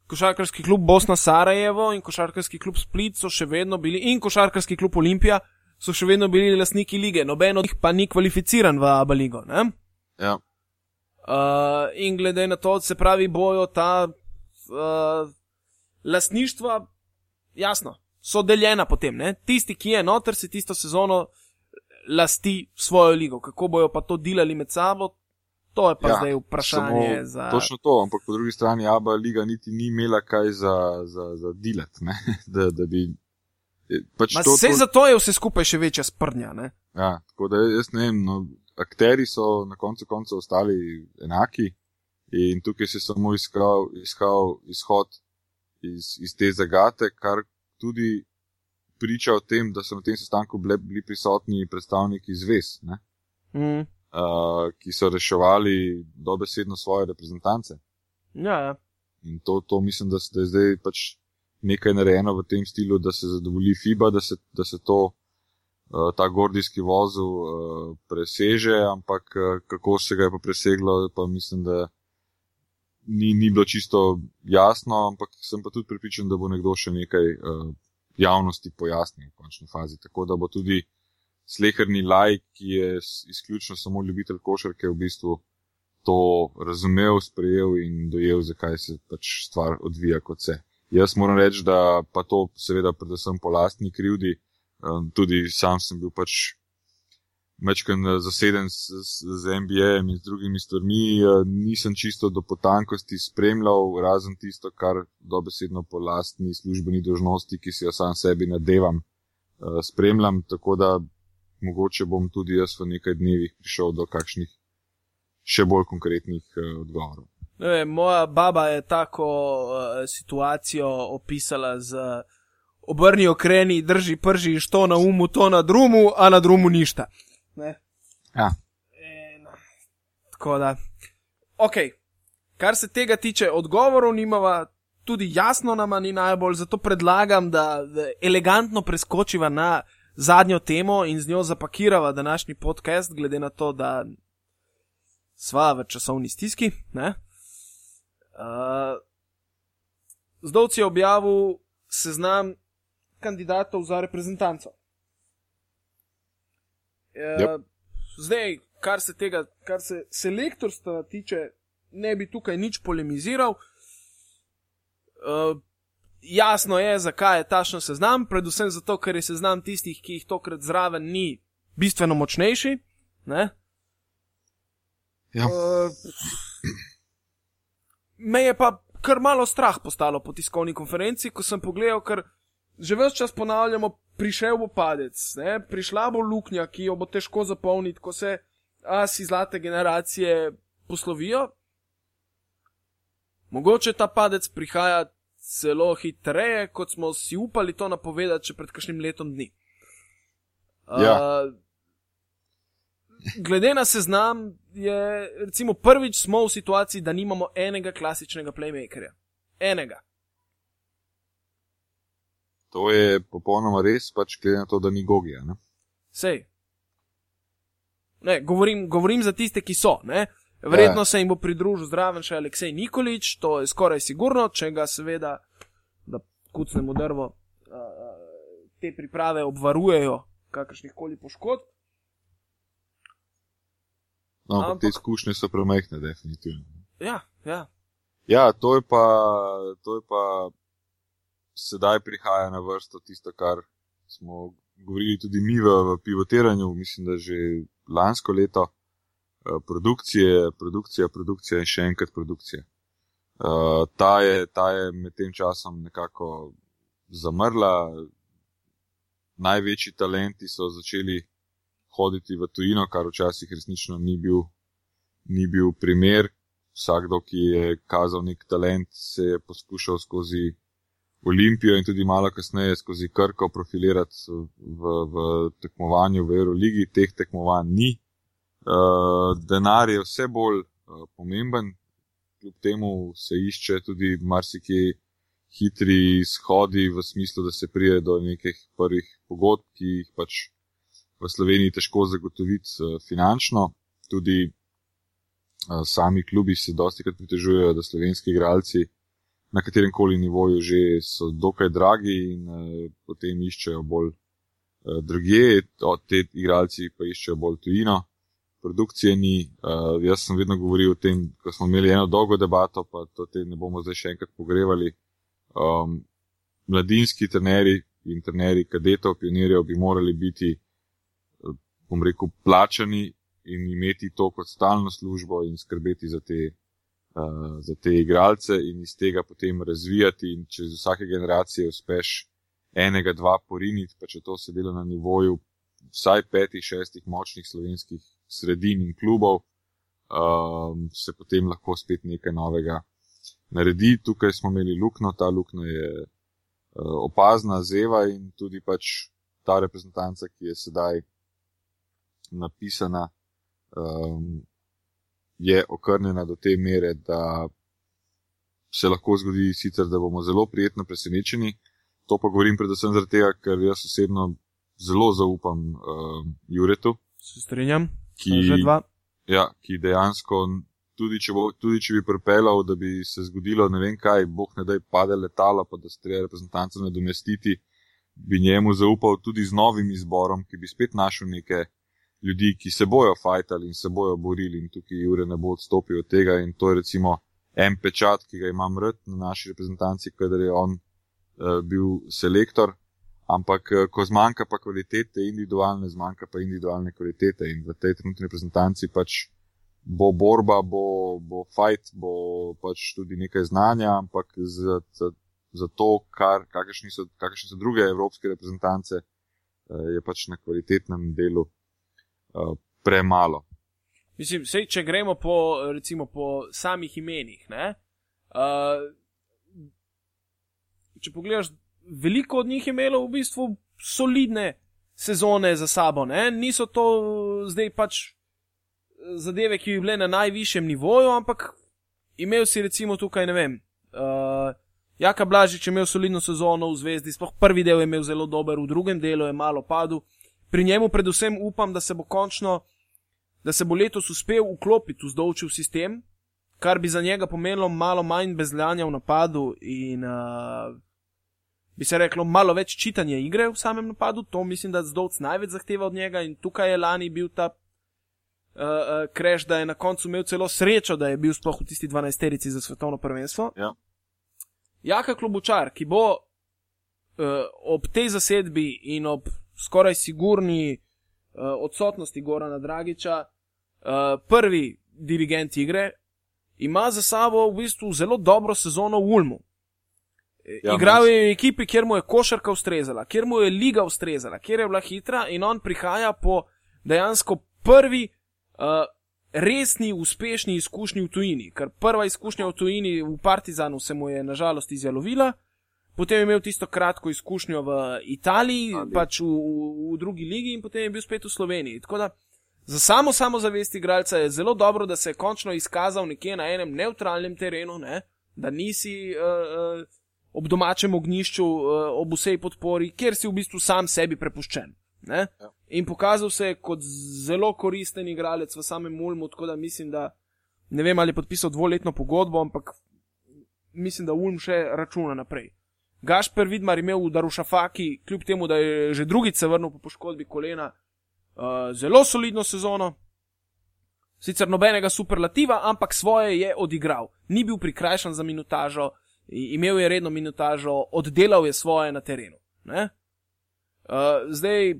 košarkarski klub Bosna Sarajevo in košarkarski klub Split so še vedno bili in košarkarski klub Olimpija so še vedno bili lastniki lige, noben od njih pa ni kvalificiran v Aba ligo. Ne? Ja, Uh, in glede na to, se pravi, bojo ta uh, lastništva, jasno, so deljena potem. Ne? Tisti, ki je noter, si tisto sezono lasti svojo ligo. Kako bojo pa to delali med sabo, to je pa ja, zdaj vprašanje za. Točno to, ampak po drugi strani Aba liga niti ni imela kaj za, za, za ne? da, da bi. Pač Ma, Vse zato je vse skupaj še večja sprnja. Ne? Ja, tako da jaz ne vem, no, akteri so na koncu koncev ostali enaki in tukaj se je samo iskal, iskal izhod iz, iz te zagate, kar tudi priča o tem, da so na tem sestanku bile, bili prisotni predstavniki zvez, ne, Mm. uh, ki so reševali dobesedno svoje reprezentance. Ja, ja. In to, to mislim, da, da je zdaj pač nekaj narejeno v tem stilu, da se zadovolji FIBA, da se, da se to uh, ta gordijski vozel uh, preseže, ampak uh, kako se ga je pa preseglo, pa mislim, da ni, ni bilo čisto jasno, ampak sem pa tudi pripričan, da bo nekdo še nekaj uh, javnosti pojasnil v končni fazi. Tako da bo tudi sleherni lajk, ki je izključno samo ljubitelj košarke, v bistvu to razumel, sprejel in dojel, zakaj se pač stvar odvija kot se. Jaz moram reči, da pa to seveda predvsem po lastni krivdi, um, tudi sam sem bil pač mečken eh, zaseden z, z NBA-jem in z drugimi stvarmi, eh, nisem čisto do potankosti spremljal, razen tisto, kar dobesedno po lastni službeni dožnosti, ki si jo sam sebi nadevam, eh, spremljam, tako da mogoče bom tudi jaz v nekaj dnevih prišel do kakšnih še bolj konkretnih odgovorov. Ne, moja baba je tako uh, situacijo opisala z obrni okreni, drži prži, što na umu, to na drumu, a na drumu ništa. Ja. En, tako da. Ok, kar se tega tiče, odgovorov nimava, tudi jasno nama ni najbolj, zato predlagam, da, da elegantno preskočiva na zadnjo temo in z njo zapakirava današnji podcast, glede na to, da sva v časovni stiski. Ne? Uh, Zdovci je objavil seznam kandidatov za reprezentanco. Yep. Zdaj, kar se tega, kar se selektorstva tiče, ne bi tukaj nič polemiziral. Uh, jasno je, zakaj je tašno seznam, predvsem zato, ker je seznam tistih, ki jih tokrat zraven ni bistveno močnejši. Ne? Ja. Uh, me je pa kar malo strah postalo po tiskovni konferenci, ko sem pogledal, ker že več čas ponavljamo, prišel bo padec, ne? prišla bo luknja, ki jo bo težko zapolniti, ko se asi zlate generacije poslovijo. Mogoče ta padec prihaja celo hitreje, kot smo si upali to napovedati, če pred kakšnim letom dni. Ja. Uh, glede na seznam, je recimo prvič smo v situaciji, da nimamo enega klasičnega playmakerja. Enega. To je popolnoma res, pač glede na to, da ni Gogija. Ne? Sej. Ne, govorim, govorim za tiste, ki so. Ne? Verjetno Ja. se jim bo pridružil zraven še Aleksej Nikolič, to je skoraj sigurno, če ga seveda, da kucnemo drvo, te priprave obvarujejo kakršnih koli poškodb. No, ampak Ampak- te izkušnje so premehne, definitivno. Ja, ja. Ja, to je pa, to je pa sedaj prihaja na vrsto tisto, kar smo govorili tudi mi v, v pivotiranju, mislim, da že lansko leto. Eh, Produkcije, produkcija, produkcija in še enkrat produkcija. Uh, ta, je, ta je med tem časom nekako zamrla. Največji talenti so začeli hoditi v tujino, kar včasih resnično ni bil, ni bil primer. Vsakdo, ki je kazal nek talent, se je poskušal skozi Olimpijo in tudi malo kasneje skozi Krko profilirati v, v tekmovanju v Euroligi. Teh tekmovanj ni. Uh, denar je vse bolj uh, pomemben, kljub temu se išče tudi marsikje hitri shodi v smislu, da se prije do nekih prvih pogodb, ki jih pač v Sloveniji težko zagotoviti uh, finančno. Tudi sami klubi se dosti krat pritežujejo, da slovenski igralci na katerem koli nivoju že so dokaj dragi in uh, potem iščejo bolj uh, druge, te igralci pa iščejo bolj tujino. Produkcije ni, uh, jaz sem vedno govoril o tem, ko smo imeli eno dolgo debato, pa to ne bomo zdaj še enkrat pogrevali. Um, mladinski trenerji in trenerji kadetov, pionirjev bi morali biti, eh, bom rekel, plačani in imeti to kot stalno službo in skrbeti za te, uh, za te igralce in iz tega potem razvijati. In če z vsake generacije uspeš enega, dva poriniti, pa če to se dela na nivoju vsaj petih, šestih močnih slovenskih sredin in klubov, um, se potem lahko spet nekaj novega naredi. Tukaj smo imeli luknjo, ta luknja je uh, opazna, zeva in tudi pač ta reprezentanca, ki je sedaj napisana, um, je okrnjena do te mere, da se lahko zgodi sicer, da bomo zelo prijetno presenečeni. To pa govorim predvsem zato, ker jaz osebno zelo zaupam uh, Juretu. Se strinjam, ki. Ja, ki dejansko, tudi če, bo, tudi če bi pripeljal, da bi se zgodilo ne vem kaj, boh ne da je pade letalo, pa da se treba reprezentance nadomestiti, bi njemu zaupal tudi z novim izborom, ki bi spet našel neke ljudi, ki se bojo fajtali in se bojo borili in tukaj Jure ne bo odstopil od tega in to je recimo en pečat, ki ga imam rad na naši reprezentanci, kadar je on uh, bil selektor. Ampak, ko zmanjka pa kvalitete, individualne, zmanjka pa individualne kvalitete in v tej trenutni reprezentanci pač bo borba, bo, bo fight, bo pač tudi nekaj znanja, ampak za, za, za to, kar, kakšni, so, kakšni so druge evropske reprezentance, je pač na kvalitetnem delu uh, premalo. Mislim, sej, če gremo po, recimo, po samih imenih. Uh, če pogledaš, veliko od njih je imelo v bistvu solidne sezone za sabo. Ne? Niso to zdaj pač zadeve, ki bi bile na najvišjem nivoju, ampak imel si recimo tukaj, ne vem. Uh, Jaka Blažič je imel solidno sezono v Zvezdi, sploh prvi del je imel zelo dober, v drugem delu je malo padel. Pri njemu predvsem upam, da se bo končno da se bo letos uspel vklopiti v zdolčev sistem, kar bi za njega pomenilo malo manj bezljanja v napadu in uh, bi se reklo malo več čitanja igre v samem napadu. To mislim, da zdolc največ zahteva od njega in tukaj je lani bil ta kreš, uh, uh, da je na koncu imel celo srečo, da je bil sploh v tisti 12-terici za svetovno prvenstvo. Ja. Jaka klubučar, ki bo uh, ob tej zasedbi in ob skoraj sigurni uh, odsotnosti Gorana Dragiča, uh, prvi dirigent igre, ima za sabo v bistvu zelo dobro sezono v Ulmu. Ja, Igral je v ekipi, kjer mu je košarka ustrezala, kjer mu je liga ustrezala, kjer je bila hitra in on prihaja po dejansko prvi uh, resni, uspešni izkušnji v tujini. Ker prva izkušnja v tujini v Partizanu se mu je nažalost izjalovila, potem je imel tisto kratko izkušnjo v Italiji, Ali. pač v, v, v drugi ligi in potem je bil spet v Sloveniji. Tako da Za samo samozavest igralca je zelo dobro, da se je končno izkazal nekje na enem neutralnem terenu, ne? da nisi uh, uh, ob domačem ognišču, uh, ob vsej podpori, kjer si v bistvu sam sebi prepuščen. Ja. In pokazal se je kot zelo koristen igralec v samem Ulmu, tako da mislim, da ne vem, ali je podpisal dvoletno pogodbo, ampak mislim, da Ulm še računa naprej. Gašper Vidmar imel v Darušafaki, kljub temu, da je že drugič se vrnil po poškodbi kolena, uh, zelo solidno sezono. Sicer nobenega superlativa, ampak svoje je odigral. Ni bil prikrajšan za minutažo, imel je redno minutažo, oddelal je svoje na terenu. Uh, zdaj,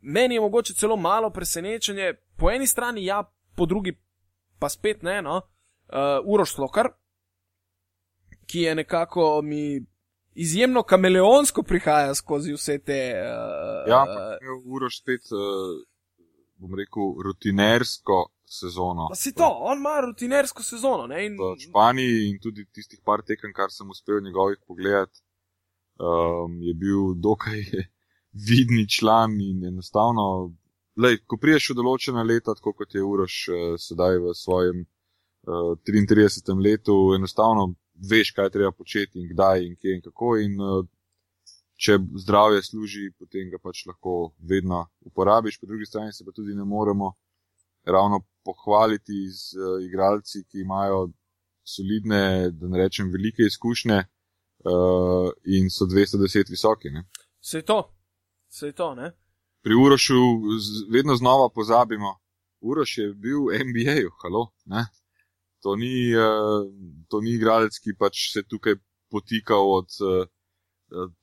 meni je mogoče celo malo presenečenje, po eni strani ja, po drugi pa spet ne, no, uh, Uroš Slokar, ki je nekako mi izjemno kameleonsko prihaja skozi vse te. Uh, ja, ampak je urož spet, uh, bom rekel, rutinersko sezono. Pa si to, on ima rutinersko sezono. Ne, in... V Španiji in tudi tistih par tekem, kar sem uspel njegovih pogledati, um, je bil dokaj vidni član in enostavno. Lej, ko priješ v določena leta, tako kot je Uroš uh, sedaj v svojem uh, 33. letu, enostavno veš, kaj treba početi in kdaj in kje in kako. In, uh, če zdravje služi, potem ga pač lahko vedno uporabiš. Po drugi strani se pa tudi ne moremo ravno pohvaliti z uh, igralci, ki imajo solidne, da ne rečem, velike izkušnje uh, in so 210 visoki. Ne? Se je to, se je to, ne. Pri Urošu vedno znova pozabimo, Uroš je bil v NBA-ju, halo, ne? To ni, uh, to ni igralec, ki pač se tukaj potika od uh,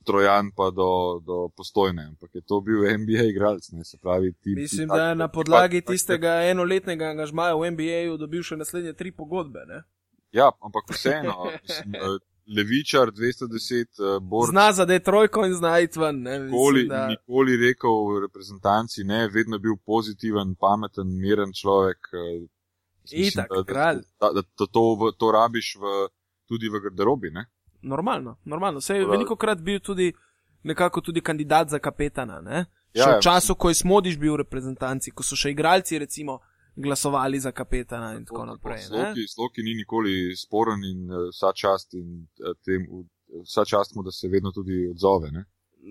Trojan pa do, do postojne, ampak je to bil NBA igralec. Ne, pravi, ti, Mislim, ti, da je na podlagi pač, tistega pač, enoletnega angažmaja v NBA-ju dobil še naslednje tri pogodbe. Ne? Ja, ampak vseeno. mislim, Levičar 210, Borž. Zna za Detrojko in zna iti ven. Nikoli, da... nikoli rekel v reprezentanci, ne, vedno bil pozitiven, pameten, miren človek. Itak, da, da, da, da, da to, v, to rabiš v, tudi v garderobi. Ne? Normalno, normalno. Se je veliko krat bil tudi nekako tudi kandidat za kapetana. Ja, v ja, času, ko je Smodiš bil v reprezentanci, ko so še igralci recimo glasovali za kapetana in tako, tako naprej. Sloki, sloki ni nikoli sporen in uh, vsa čast, in, uh, tem, uh, vsa čast mu, da se vedno tudi odzove. Ne?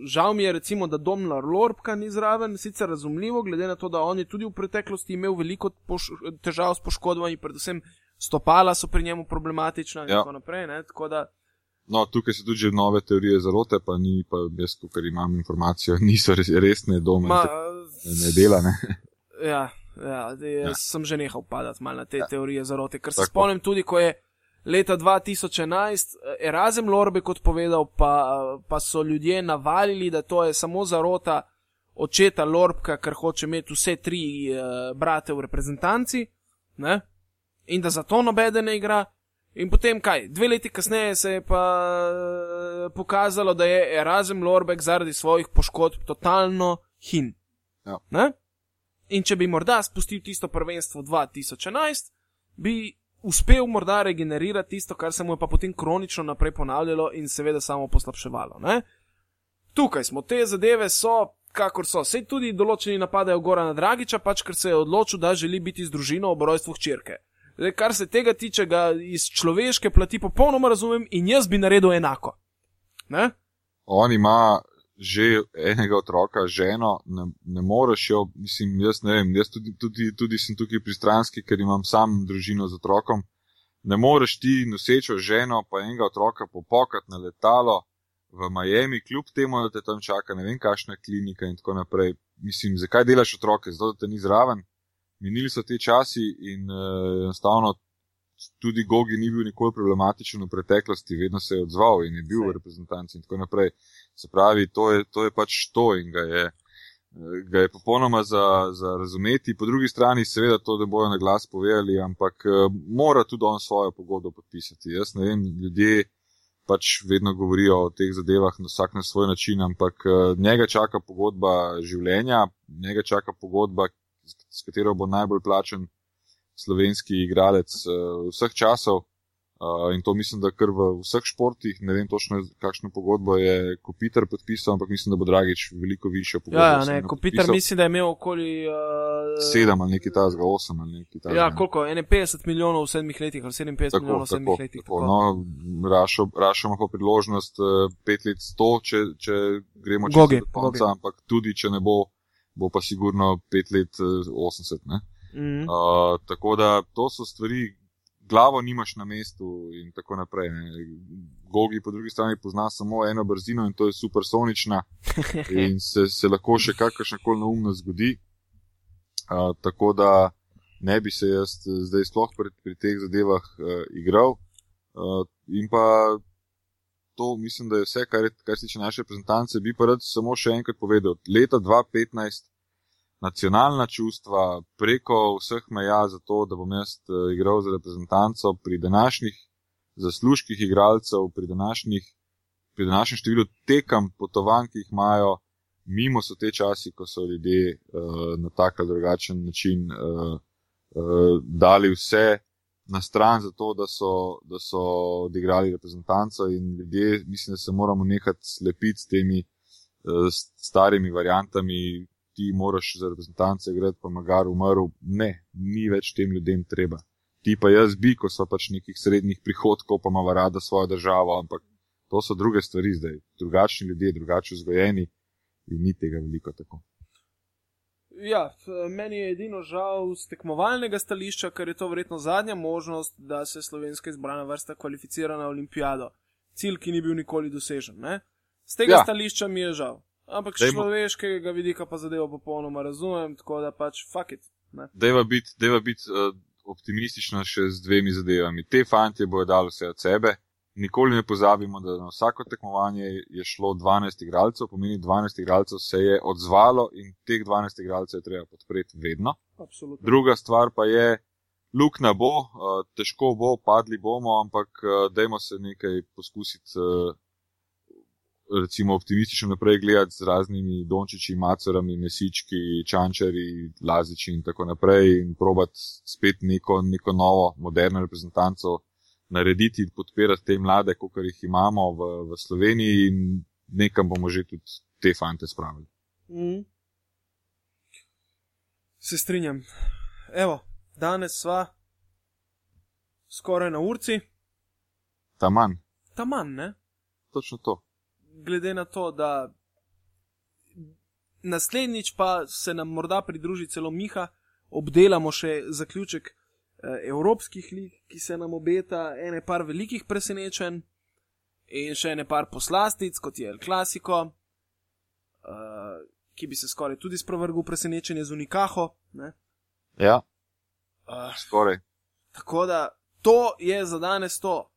Žal mi je, recimo, da Domna Lorbka ni zraven, sicer razumljivo, glede na to, da on je tudi v preteklosti imel veliko težav s poškodbami, predvsem stopala so pri njemu problematična in Ja. tako naprej. Ne? Tako da, No, tukaj so tudi nove teorije zarote, pa ni, pa jaz, ker imam informacijo, niso res, resne doma, ma, ne dela. Ne? ja, ja, jaz Ja. sem že nehal padati na te Ja. teorije zarote, ker se Tako. spomnim tudi, ko je. Leta 2011 eh, Erasem Lorbe kot povedal, pa, pa so ljudje navalili, da to je samo zarota očeta Lorbka, ker hoče imeti vse tri uh, brate v reprezentanci ne? in da zato nobede ne igra. In potem kaj, dve leti kasneje se je pa eh, pokazalo, da je Erasem Lorbek zaradi svojih poškodb totalno hin. Ja. Ne? In če bi morda spustil tisto prvenstvo 2011, bi uspel morda regenerirati tisto, kar se mu je pa potem kronično naprej ponavljalo in seveda samo poslabševalo. Ne? Tukaj smo, te zadeve so, kakor so. Sej tudi določeni napadajo Gorana Dragiča, pač ker se je odločil, da želi biti z družino ob rojstvu hčerke. Kar se tega tiče, ga iz človeške plati popolnoma razumem in jaz bi naredil enako. Ne? On ima že enega otroka, ženo, ne, ne moreš jo, mislim, jaz ne vem, jaz tudi, tudi, tudi sem tukaj pristranski, ker imam sam družino z otrokom. Ne moreš ti nosečo ženo pa enega otroka popokati na letalo v Miami, kljub temu, da te tam čaka ne vem kakšna klinika in tako naprej. Mislim, zakaj delaš otroke, zato da te ni zraven. Minili so ti časi in uh, enostavno tudi Gogi ni bil nikoli problematičen v preteklosti, vedno se je odzval in je bil Saj. v reprezentanci in tako naprej. Se pravi, to je, to je pač to in ga je, ga je popolnoma za, za razumeti. Po drugi strani, seveda, to ne bojo na glas povedali, ampak mora tudi on svojo pogodbo podpisati. Jaz ne vem, ljudje pač vedno govorijo o teh zadevah na vsak na svoj način, ampak njega čaka pogodba življenja, njega čaka pogodba, s- katero bo najbolj plačen slovenski igralec vseh časov. Uh, in to mislim, da kar v vseh športih, ne vem točno, kakšno pogodbo je Kopitar podpisal, ampak mislim, da bo Dragič veliko višjo pogodbo. Ja, ja, ne, ko Peter podpisal. misli, da je imel okoli. Uh, Sedem ali nekaj tazga, osem ali nekaj tazga. Ja, koliko? 51 milijonov v sedmih letih ali 57 Tako, milijonov v sedmih tako, letih. tako. No, Rašo, Rašo ima pa priložnost uh, pet let sto, če, če gremo čez Gogi, do konca, ampak tudi če ne bo, bo pa sigurno pet let uh, 80. Ne? Mhm. Uh, tako da to so stvari, glavo nimaš na mestu in tako naprej. Ne. Gogi po drugi strani pozna samo eno brzino in to je supersonična in se, se lahko še kakršna koli neumnost zgodi. Uh, tako da ne bi se jaz zdaj sploh pri, pri teh zadevah uh, igral. Uh, in pa to mislim, da je vse, kar, je- kar se tiče naše reprezentance. Bi pa rad samo še enkrat povedal. Leta 2015 nacionalna čustva preko vseh meja za to, da bom jaz uh, igral za reprezentanco pri današnjih zaslužkih igralcev, pri današnjih pri današnjem številu tekem, potovanj, ki jih imajo, mimo so te časi, ko so ljudje uh, na tak ali drugačen način uh, uh, dali vse na stran za to, da so, da so odigrali reprezentanco in ljudje, mislim, da se moramo nehati slepiti s temi uh, starimi variantami, ti moraš za reprezentance igrati, pa magar umrl. Ne, ni več tem ljudem treba. Ti pa jaz bi, ko so pač nekih srednjih prihodkov, pa ima rada svojo državo, ampak to so druge stvari zdaj. Drugačni ljudje, drugače vzgojeni in ni tega veliko tako. Ja, meni je edino žal z tekmovalnega stališča, ker je to verjetno zadnja možnost, da se slovenska izbrana vrsta kvalificira na olimpijado. Cilj, ki ni bil nikoli dosežen. Ne? Z tega. Ja. stališča mi je žal. Ampak z Dajmo- človeškega vidika pa zadevo popolnoma razumem, tako da pač fuck it. Ne? Deva biti bit, uh, optimistična še z dvemi zadevami. Te fantje bojo dali vse od sebe. Nikoli ne pozabimo, da na vsako tekmovanje je šlo 12 igralcev, pomeni 12 igralcev se je odzvalo in teh 12 igralcev je treba podpreti vedno. Absolutno. Druga stvar pa je, luknja bo, uh, težko bo, padli bomo, ampak uh, dajmo se nekaj poskusiti, recimo optimistično naprej gledati z raznimi dončiči, macerami, mesički, čančari, laziči in tako naprej in probati spet neko, neko novo, moderno reprezentanco narediti in podpirati te mlade, kot jih imamo v, v Sloveniji in nekam bomo že tudi te fante spravili. Mm. Se strinjam. Evo, danes sva skoraj na urci, Ta manj, ta manj, ne? točno to. Glede na to, da naslednjič pa se nam morda pridruži celo Miha, obdelamo še zaključek eh, evropskih lig, ki se nam obeta, ene par velikih presenečenj in še ene par poslastic, kot je El Clasico, eh, ki bi se skoraj tudi sprovrgel presenečenje z Unikaho. Ne? Ja, Uh, skoraj. tako da to je za danes to.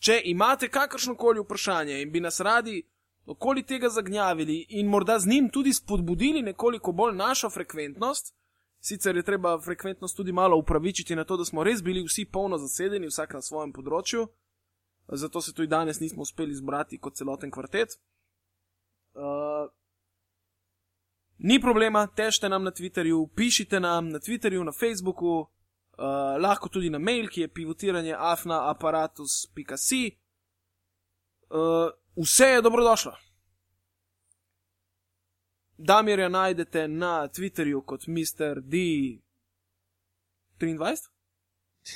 Če imate kakršno koli vprašanje in bi nas radi okoli tega zagnjavili in morda z njim tudi spodbudili nekoliko bolj našo frekventnost, sicer je treba frekventnost tudi malo upravičiti na to, da smo res bili vsi polno zasedeni, vsak na svojem področju, zato se tudi danes nismo uspeli zbrati kot celoten kvartet. Uh, Ni problema, težite nam na Twitterju, pišite nam na Twitterju, na Facebooku, uh, lahko tudi na mail, ki je pivotiranje afnaaparatus.si. Uh, vse je dobrodošlo. Damirja najdete na Twitterju kot Mr. D. 23?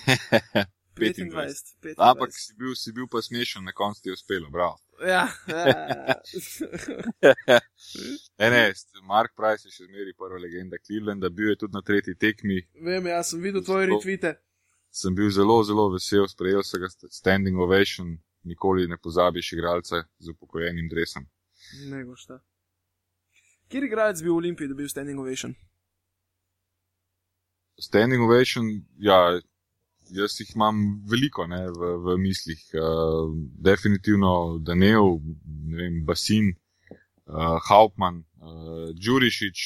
25. 25. Ampak si bil, si bil pa smešen, na koncu ti je uspelo, bravo. Ja. Ne, ne, Mark Price je še zmeri prva legenda Clevelanda, bil je tudi na tretji tekmi. Vem, jaz sem videl tvoje retvite. Sem bil zelo, zelo vesel, sprejel sem ga standing ovation, nikoli ne pozabiš igralca z upokojenim dresom. Nego šta. Kjer igralec bi v Olimpiji dobil standing ovation? Standing ovation, ja, jaz jih imam veliko ne, v, v mislih. Uh, definitivno Danev, ne vem, Basin, uh, Hauptmann, uh, Đurišič,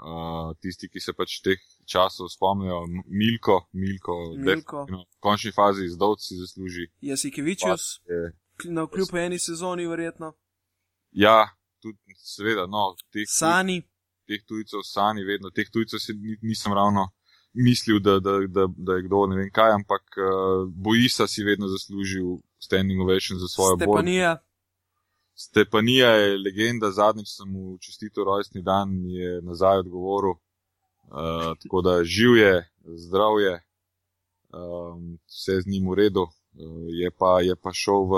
uh, tisti, ki se pač teh časov spomnijo, Milko, Milko, Milko. definitivno v končni fazi zdovci zasluži. Jasikevičius, Je, na kljub eni sezoni, verjetno. ja, tudi, seveda, no, teh, Sani, teh tujcev, sani, vedno teh tujcev nisem ravno mislil, da, da, da, da je kdo ne vem kaj, ampak uh, Bojisa si vedno zaslužil standing ovation za svojo borbo. Stepanija, Stepanija je legenda, zadnjič sem mu čestitil rojstni dan, mi je nazaj odgovoril. Uh, tako da živ je, zdrav je, um, vse z njim v redu. Uh, je, pa, je pa šel v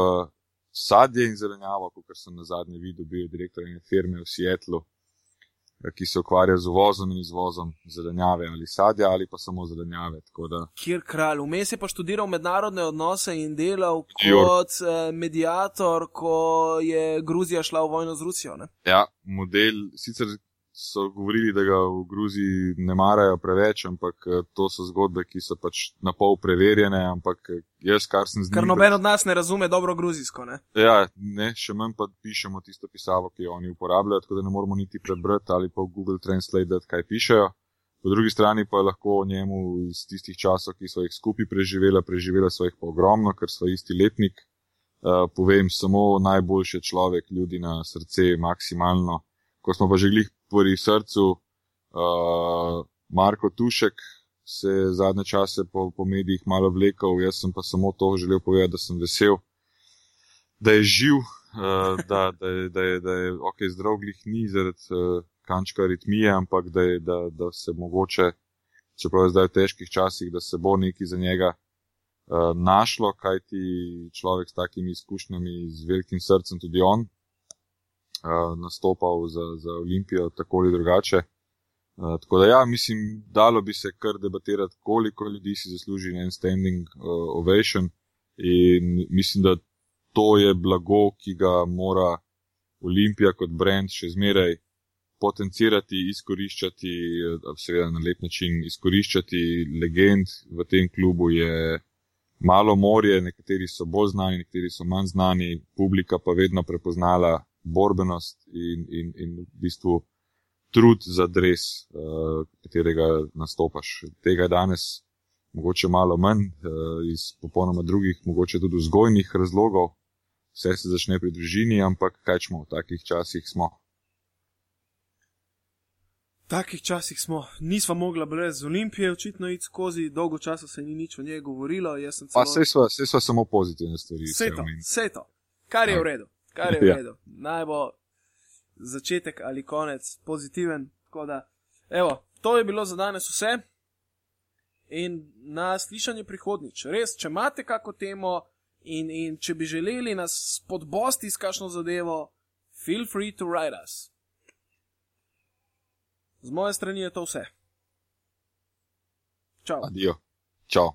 sadje in zelenjavo, kot sem na zadnje videl, bil je direktor ene firme v Seattlu, eh, ki se ukvarja z uvozom in izvozom zelenjave ali sadja ali pa samo zelenjave. Da kjer kralj. Vmes je pa študiral mednarodne odnose in delal kot eh, medijator, ko je Gruzija šla v vojno z Rusijo. Ne? Ja, model, sicer so govorili, da ga v Gruziji ne marajo preveč, ampak eh, to so zgodbe, ki so pač na pol preverjene, ampak eh, jaz, kar sem z njim. Ker noben od nas ne razume dobro gruzijsko. Ne? Ja, ne, še manj pa pišemo tisto pisavo, ki jo oni uporabljajo, tako da ne moramo niti prebrati ali pa v Google Translate, kaj pišejo. Po drugi strani pa lahko o njemu iz tistih časov, ki so jih skupaj preživela, preživela so jih pa ogromno, ker so isti letnik. Uh, povem samo najboljše človek, ljudi na srce, maksimalno. Ko smo pa že glih pri srcu, uh, Marko Tušek se je zadnje čase po, po medijih malo vlekel, jaz sem pa samo to želel povedati, da sem vesel, da je živ, uh, da, da, je, da, je, da je ok, zdrav glih ni zaradi uh, kančka aritmije, ampak da, je, da, da se mogoče, čeprav je zdaj v težkih časih, da se bo nekaj za njega našlo, kajti človek s takimi izkušnjami, z velikim srcem, tudi on, nastopal za, za Olimpijo tako ali drugače. Uh, tako da, ja, mislim, dalo bi se kar debatirati, koliko ljudi si zasluži en standing uh, ovation, in mislim, da to je blago, ki ga mora Olimpija kot brand še zmeraj potencirati, izkoriščati, eh, seveda na lep način izkoriščati legend v tem klubu je malo morje, nekateri so bolj znani, nekateri so manj znani, publika pa vedno prepoznala borbenost in, in, in v bistvu trud za dres, uh, katerega nastopaš. Tega je danes mogoče malo manj, uh, iz popolnoma drugih, mogoče tudi vzgojnih razlogov. Vse se začne pri družini, ampak kaj smo v takih časih smo. V takih časih smo, nismo mogli brez Olimpije očitno iti skozi, dolgo časa se ni nič o njej govorilo. sem Pa celo- vse so, so samo pozitivne stvari. Vse to, vse to, kar je v redu, kar je v Ja. redu. Naj bo začetek ali konec pozitiven. Da, evo, to je bilo za danes vse. In na slišanje prihodnič. Res, če imate kako temo in, in če bi želeli nas spodbosti s kakšno zadevo, feel free to write us. Z moje strani je to vse. Čau. Adijo. Čau.